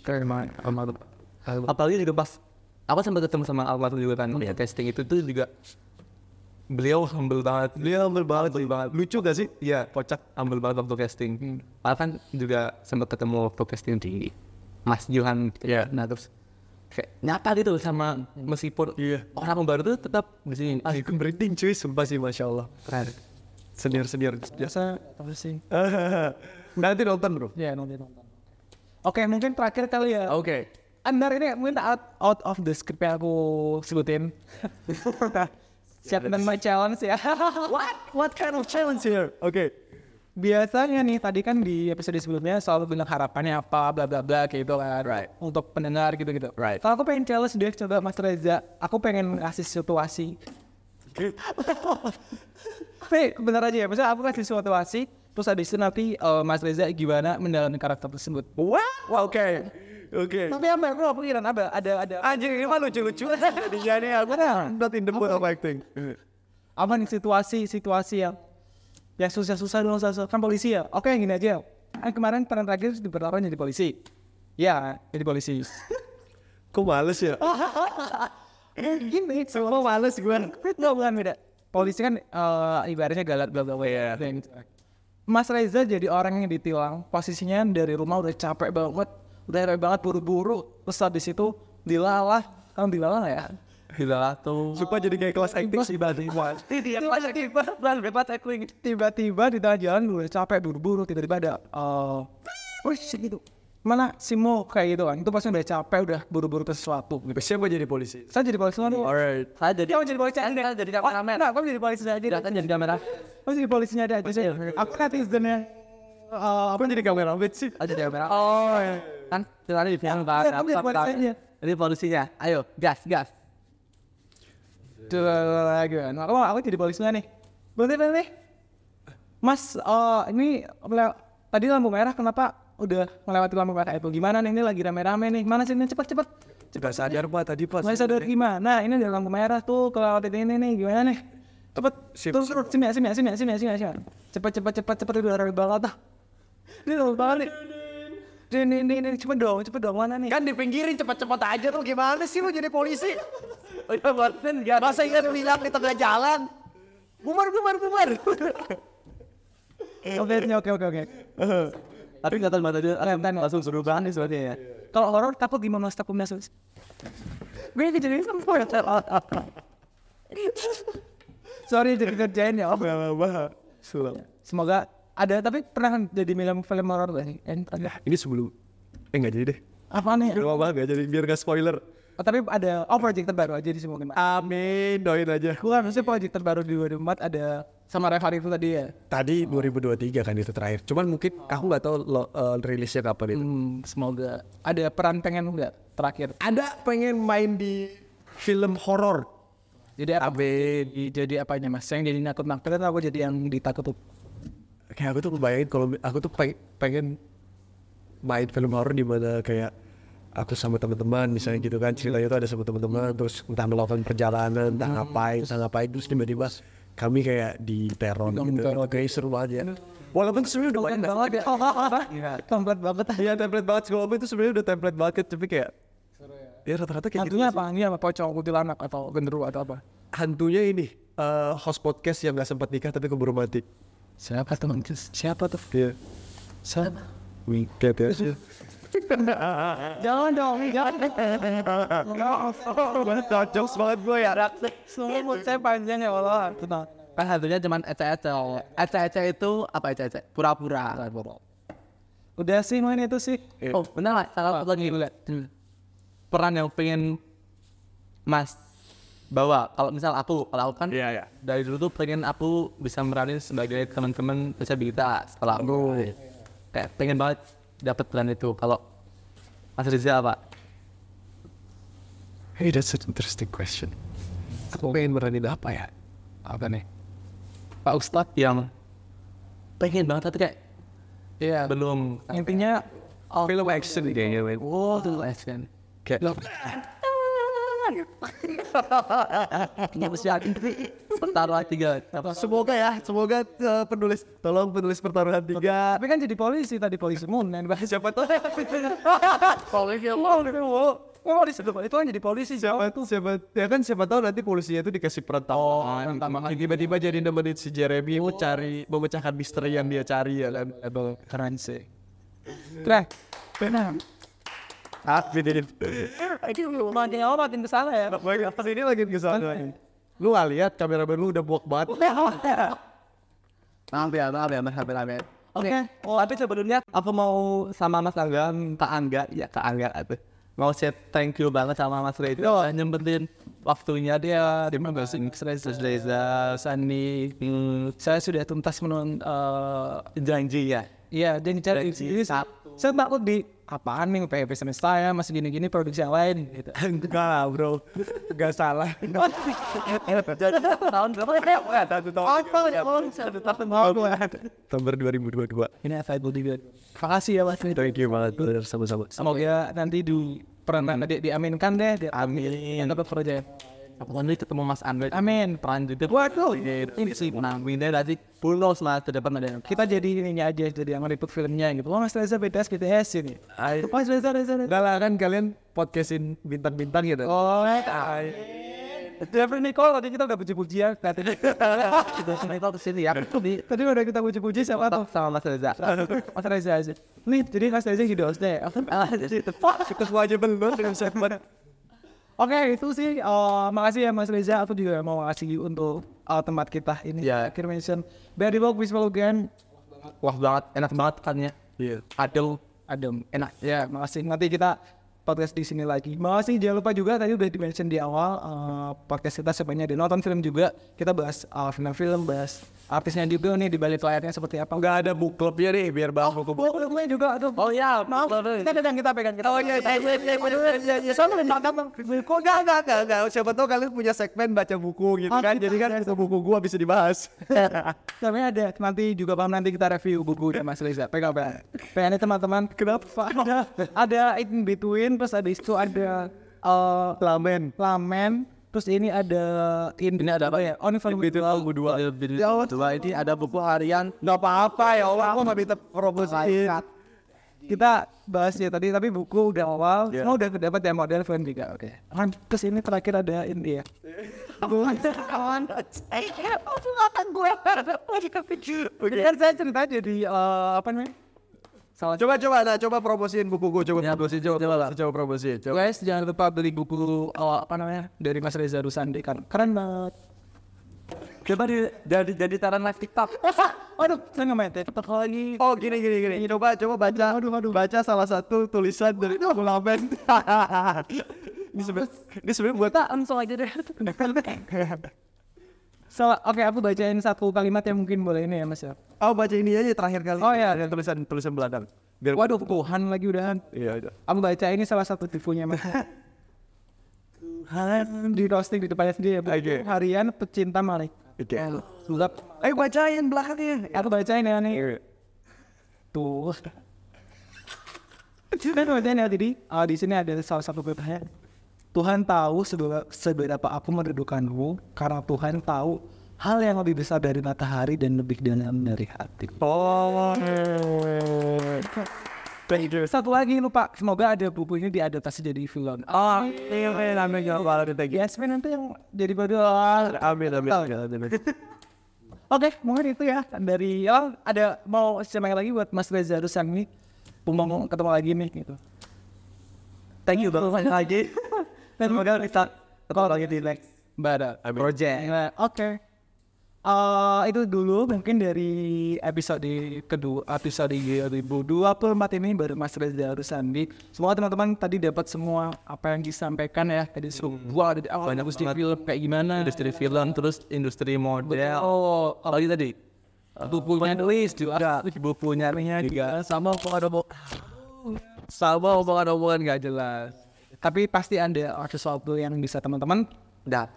Keren banget. Almarhum. Apalagi juga pas aku sempat ketemu sama almarhum juga kan ya casting itu tuh juga beliau humble banget Beliau humble banget Humble banget. Lucu gak sih? Iya, kocak humble banget waktu casting. Padahal kan juga sempat ketemu waktu casting di Mas Johan. Iya. Nah terus kayak nyapa gitu sama meskipun Iya. orang baru tuh tetap di sini. Ah, Aku merinding cuy, sumpah sih Masya Allah. keren. Senior-senior. biasa apa sih [laughs] Nanti nonton bro. ya nonton nonton oke mungkin terakhir kali ya Oke. Andar ini mungkin out, out of the script yang aku sebutin [laughs] siap dan my challenge ya [laughs] What? What kind of challenge here? Oke. Biasanya nih tadi kan di episode sebelumnya selalu bilang harapannya apa bla bla bla kayak gitu kan Right. untuk pendengar gitu gitu Right. kalau aku pengen challenge dia coba Mas Reza aku pengen kasih situasi [laughs] tapi bener aja ya maksudnya aku kasih situasi terus habis itu nanti eh, Mas Reza gimana mendalami karakter tersebut What? Oke. Oke. tapi apa aku gak pikiran apa ada ada Anjir ini mah lucu-lucu [laughs] Jadinya nih aku not in the mood of acting. apa nih situasi situasi yang yang susah-susah dong susah kan polisi ya? Oke gini aja. Kan kemarin peran terakhir di pertarungan jadi polisi. Ya jadi polisi. [laughs] Kok males ya? [laughs] gini semua males gue nggak bukan beda. Polisi kan eh, ibaratnya galak bla bla bla. Kayak gitu. Mas Reza jadi orang yang ditilang. Posisinya dari rumah udah capek banget. Udah capek banget buru-buru. Terus habis itu dilalah. Kamu dilalah ya Gila tuh. Sumpah jadi kayak kelas acting tiba-tiba. tiba-tiba tiba-tiba di tengah jalan udah capek buru-buru tiba-tiba ada eh wih gitu mana si Mo kayak gitu kan itu pasti udah capek udah buru-buru ke sesuatu gitu. Siapa jadi polisi? saya jadi polisi lalu Alright. Saya jadi kamu jadi polisi aja Saya jadi kameramen. nah kamu jadi polisi aja kan jadi kamera. kamu jadi polisinya ada aja sih aku netizen yang eh, apa jadi kameramen sih Oh jadi kamera. oh ya Kan ceritanya di film kan. Iya, kamu jadi polisi aja. Jadi polisinya. Ayo, gas, gas. Coba lagi kan. Aku, aku jadi polisinya nih. Berhenti berhenti. Mas, eh ini tadi lampu merah kenapa udah melewati lampu merah itu? Gimana nih ini lagi rame-rame nih? Mana sih ini cepet cepet? Gak sadar pak tadi pas. Nggak sadar gimana? Ini ada lampu merah tuh kelewat ini nih gimana nih? Cepet. Sip, Terus terus sini sini sini sini sini sini. Cepet cepet cepet cepet udah rame banget ah. Ini rame banget nih. Ini ini ini cepet dong cepet dong mana nih? Kan dipinggirin cepet-cepet aja tuh gimana sih lu jadi polisi? Oh iya, barusan gas. Masa ingat bilang di tengah jalan? Bubar, bubar, bubar. Oke oke oke oke. Tapi nggak tahu mata dia langsung suruh banget nih sebenarnya ya. Kalau horor takut gimana mas takut masuk? Gue jadi sempur. Sorry jadi kerjain ya. Gak. Sulam. Semoga ada tapi pernah jadi film film horor gak sih? Eh, ada. Ini sebelum... Eh gak jadi deh. Apa nih? Gak apa-apa gak jadi, biar gak spoiler. Oh, tapi ada oh project terbaru aja di semua Mas. Amin, doain aja. Bukan maksudnya project terbaru di 2004 ada sama Revari itu tadi ya. Tadi 2023 kan itu terakhir. Cuman mungkin aku nggak tahu lo, eh, rilisnya kapan itu. Hmm, semoga ada peran pengen enggak terakhir. Ada pengen main di film horor. Jadi apa? Jadi, jadi apanya mas? Yang jadi nakut nakut atau aku jadi yang ditakut tuh? Kayak aku tuh bayangin kalau aku tuh peng- pengen main film horor di mana kayak aku sama teman-teman misalnya gitu kan ceritanya tuh ada sama teman-teman terus entah melakukan perjalanan entah ngapain entah ngapain terus tiba-tiba kami kayak di teror gitu teror. kayak seru banget ya walaupun sebenarnya udah banyak banget ya. Iya. [laughs] Komplek banget. Iya template banget walaupun itu sebenarnya udah template banget tapi kayak ya rata-rata kayak gitu Hantunya apa? Ini apa? Pocong, kuntilanak atau genderuwo atau apa? hantunya ini eh, host podcast yang nggak sempat nikah tapi keburu mati Siapa tuh? Siapa tuh? Iya. Siapa? Wingcat ya. [laughs] [laughs] Jangan dong, jangan. Cocok banget gue ya. Semua mood saya panjang ya Allah. Tenang. Kan hantunya cuman ece-ece. Ece-ece itu apa ece-ece? Pura-pura. Udah sih main itu sih. Oh, benar lah. Salah satu lagi. Peran yang pengen Mas bawa. Kalau misal aku, kalau aku kan Iya, iya. dari dulu tuh pengen aku bisa meranin sebagai teman-teman disabilitas. Kalau aku kayak pengen banget dapat peran itu. Kalau Mas Riza apa? Hey, that's an interesting question. Aku pengen meranin apa ya? Apa nih? Pak Ustadz yang pengen banget tapi kayak Iya. belum Intinya oh, Film action kayaknya. Wow, tuh action. Kayak [laughs] pertaruhan tiga. semoga ya, semoga eh, penulis, tolong penulis pertaruhan tiga. tapi kan jadi polisi tadi polisi Moon yang bahas siapa tuh? [laughs] Polisi Oh, di situ itu kan jadi polisi. siapa tuh siapa ya kan siapa tahu nanti polisinya itu dikasih perantauan perantauan. tiba-tiba jadi nemenin si Jeremy mau cari memecahkan misteri yang dia cari ya kan Keren sih. Benar. ah beda Makin lama makin ke sana ya. pas ini lagi ke sana lu gak lihat kameramen lu udah buak banget Maaf ya, maaf ya, maaf ya, ya. Oke, Oke. oh, tapi sebelumnya aku mau sama Mas Angga, Kak Angga, ya Kak Angga itu. Mau say thank you banget sama Mas Reza udah nyempetin waktunya dia di Mas Reza, Reza, Sani. Hmm, saya sudah tuntas menun eh, janji ya. Iya, dan cari Janji jadi satu. saya takut di apaan nih PHP semesta ya masih gini-gini produksi yang lain gitu. [laughs] enggak lah bro enggak salah [laughs] Tahun berapa ya? satu tahun Satu tahun. September 2022 Ini FIBL TV. Makasih ya Mas. thank you banget brother sama-sama Semoga nanti di peran di, diaminkan deh. Amin. dapat proyek. Aku nanti ketemu Mas Angga. Amin. Peran juga. Waduh. Ini sih menangnya nanti pulos mas ke depan ada. Kita jadi ininya aja jadi yang ngeliput filmnya gitu. Oh Mas Reza BTS BTS ini. Mas Reza Reza. Reza. lah kan kalian podcastin bintang-bintang ya Dan? Oh, Jeffrey Nicole tadi kita udah puji-puji ya. Tadi, [laughs] Itu ke sini ya. Di tadi udah kita puji-puji siapa tuh? sama Mas Reza. Mas Reza aja. Nih, jadi Mas Reza jadi host deh. ketua aja belum dengan segmen Oke, itu sih. eh, makasih ya Mas Reza. Aku juga mau kasih untuk eh, tempat kita ini. Ya. Akhir mention. Very well, visual again. Wah banget, enak banget kan ya. iya Adem. Adem. Enak. Ya, makasih. Nanti kita podcast di sini lagi. Makasih. Jangan lupa juga tadi udah di mention di awal eh, podcast kita sebenarnya ada nonton film juga. Kita bahas eh, film-film, bahas artisnya juga nih di balik layarnya seperti apa. enggak ada book clubnya nih biar bahas buku Oh, gue juga aduh. Oh ya, Maaf, kita pegang kita pegang kita. Oh iya, iya, iya, iya, iya, iya. Soalnya kamu. kok enggak enggak enggak enggak siapa tahu kalian punya segmen baca buku gitu kan jadi kan itu buku gua bisa dibahas Tapi ada nanti juga paham nanti kita review buku dari Mas Reza. Pegang pegang. Pengennya teman-teman. Kenapa? Ada ada in between terus ada itu ada eh lamen lamen terus ini ada in Ini ada apa? ya? On film itu buku dua Dua ini ada buku harian. nggak apa-apa ya Allah. Aku nggak minta promosi kita bahas ya tadi tapi buku udah awal Iya. semua udah kedapat ya model film juga. Oke. Kan terus ini terakhir ada ini ya. Kawan akan gue. Kan saya cerita jadi eh, apa namanya salah. Coba coba nah coba promosiin buku gua coba Ya, promosi coba coba lah. coba promosi coba. Guys jangan lupa beli buku eh, apa namanya dari Mas Reza Rusandi kan? Keren banget. Coba di, jadi jadi taran live TikTok. [laughs] aduh saya nggak main TikTok lagi. Oh gini gini gini. Coba coba baca baca salah satu tulisan dari buku lamen [laughs] ini sebenarnya ini sebenarnya buat kita langsung aja deh [laughs] So, oke aku bacain satu kalimat yang mungkin boleh ini ya mas ya. oh baca ini aja terakhir kali Oh ya, yang tulisan tulisan Belanda biar waduh Tuhan lagi udahan. iya iya Aku baca ini salah satu tipunya mas. Tuhan di roasting di depannya sendiri ya. Oke. Harian pecinta Malik. oke Sulap. ayo bacain belakangnya Aku bacain ya nih. Tuh. Dan bacain ya tadi. Ah, di sini ada salah satu bebasnya. Tuhan tahu seberapa, aku merindukanmu karena Tuhan tahu hal yang lebih besar dari matahari dan lebih dalam dari hati. oh Satu lagi lupa, semoga ada bukunya diadaptasi jadi film. oh iya iya namanya kalau kita Yes, nanti yang jadi pada amin amin amin Oke, mungkin itu ya dari oh, ada mau siapa lagi buat Mas Reza Rusang nih. Pumbang ketemu lagi nih gitu. Thank you banget lagi. Dan semoga kita ketemu lagi di next Bada project. Nah, Oke. Eh, itu dulu mungkin dari episode kedua episode 2024 ini baru Mas Reza Rusandi. Semoga teman-teman tadi dapat semua apa yang disampaikan ya. Tadi semua dari awal Banyak industri banget. film kayak gimana? Industri film terus industri model. Oh, Apalagi tadi? Bukunya tulis juga. bukunya juga. sama omongan sama omongan-omongan gak jelas tapi pasti ada sesuatu yang bisa teman-teman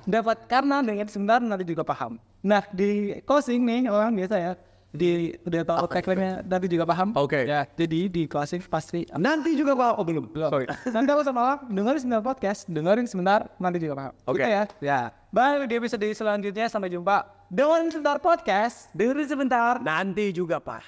dapat. Karena dengan sebentar nanti juga paham. Nah di closing nih orang biasa ya di udah tahu tagline-nya nanti juga paham. Oke. ya jadi di closing pasti nanti juga pak oh belum. Sorry. [laughs] Nanti aku sama orang dengerin sebentar podcast dengerin sebentar nanti juga paham. Oke. Gitu ya. Ya. Bye di episode selanjutnya sampai jumpa. Dengerin sebentar podcast dengerin sebentar. Nanti juga pak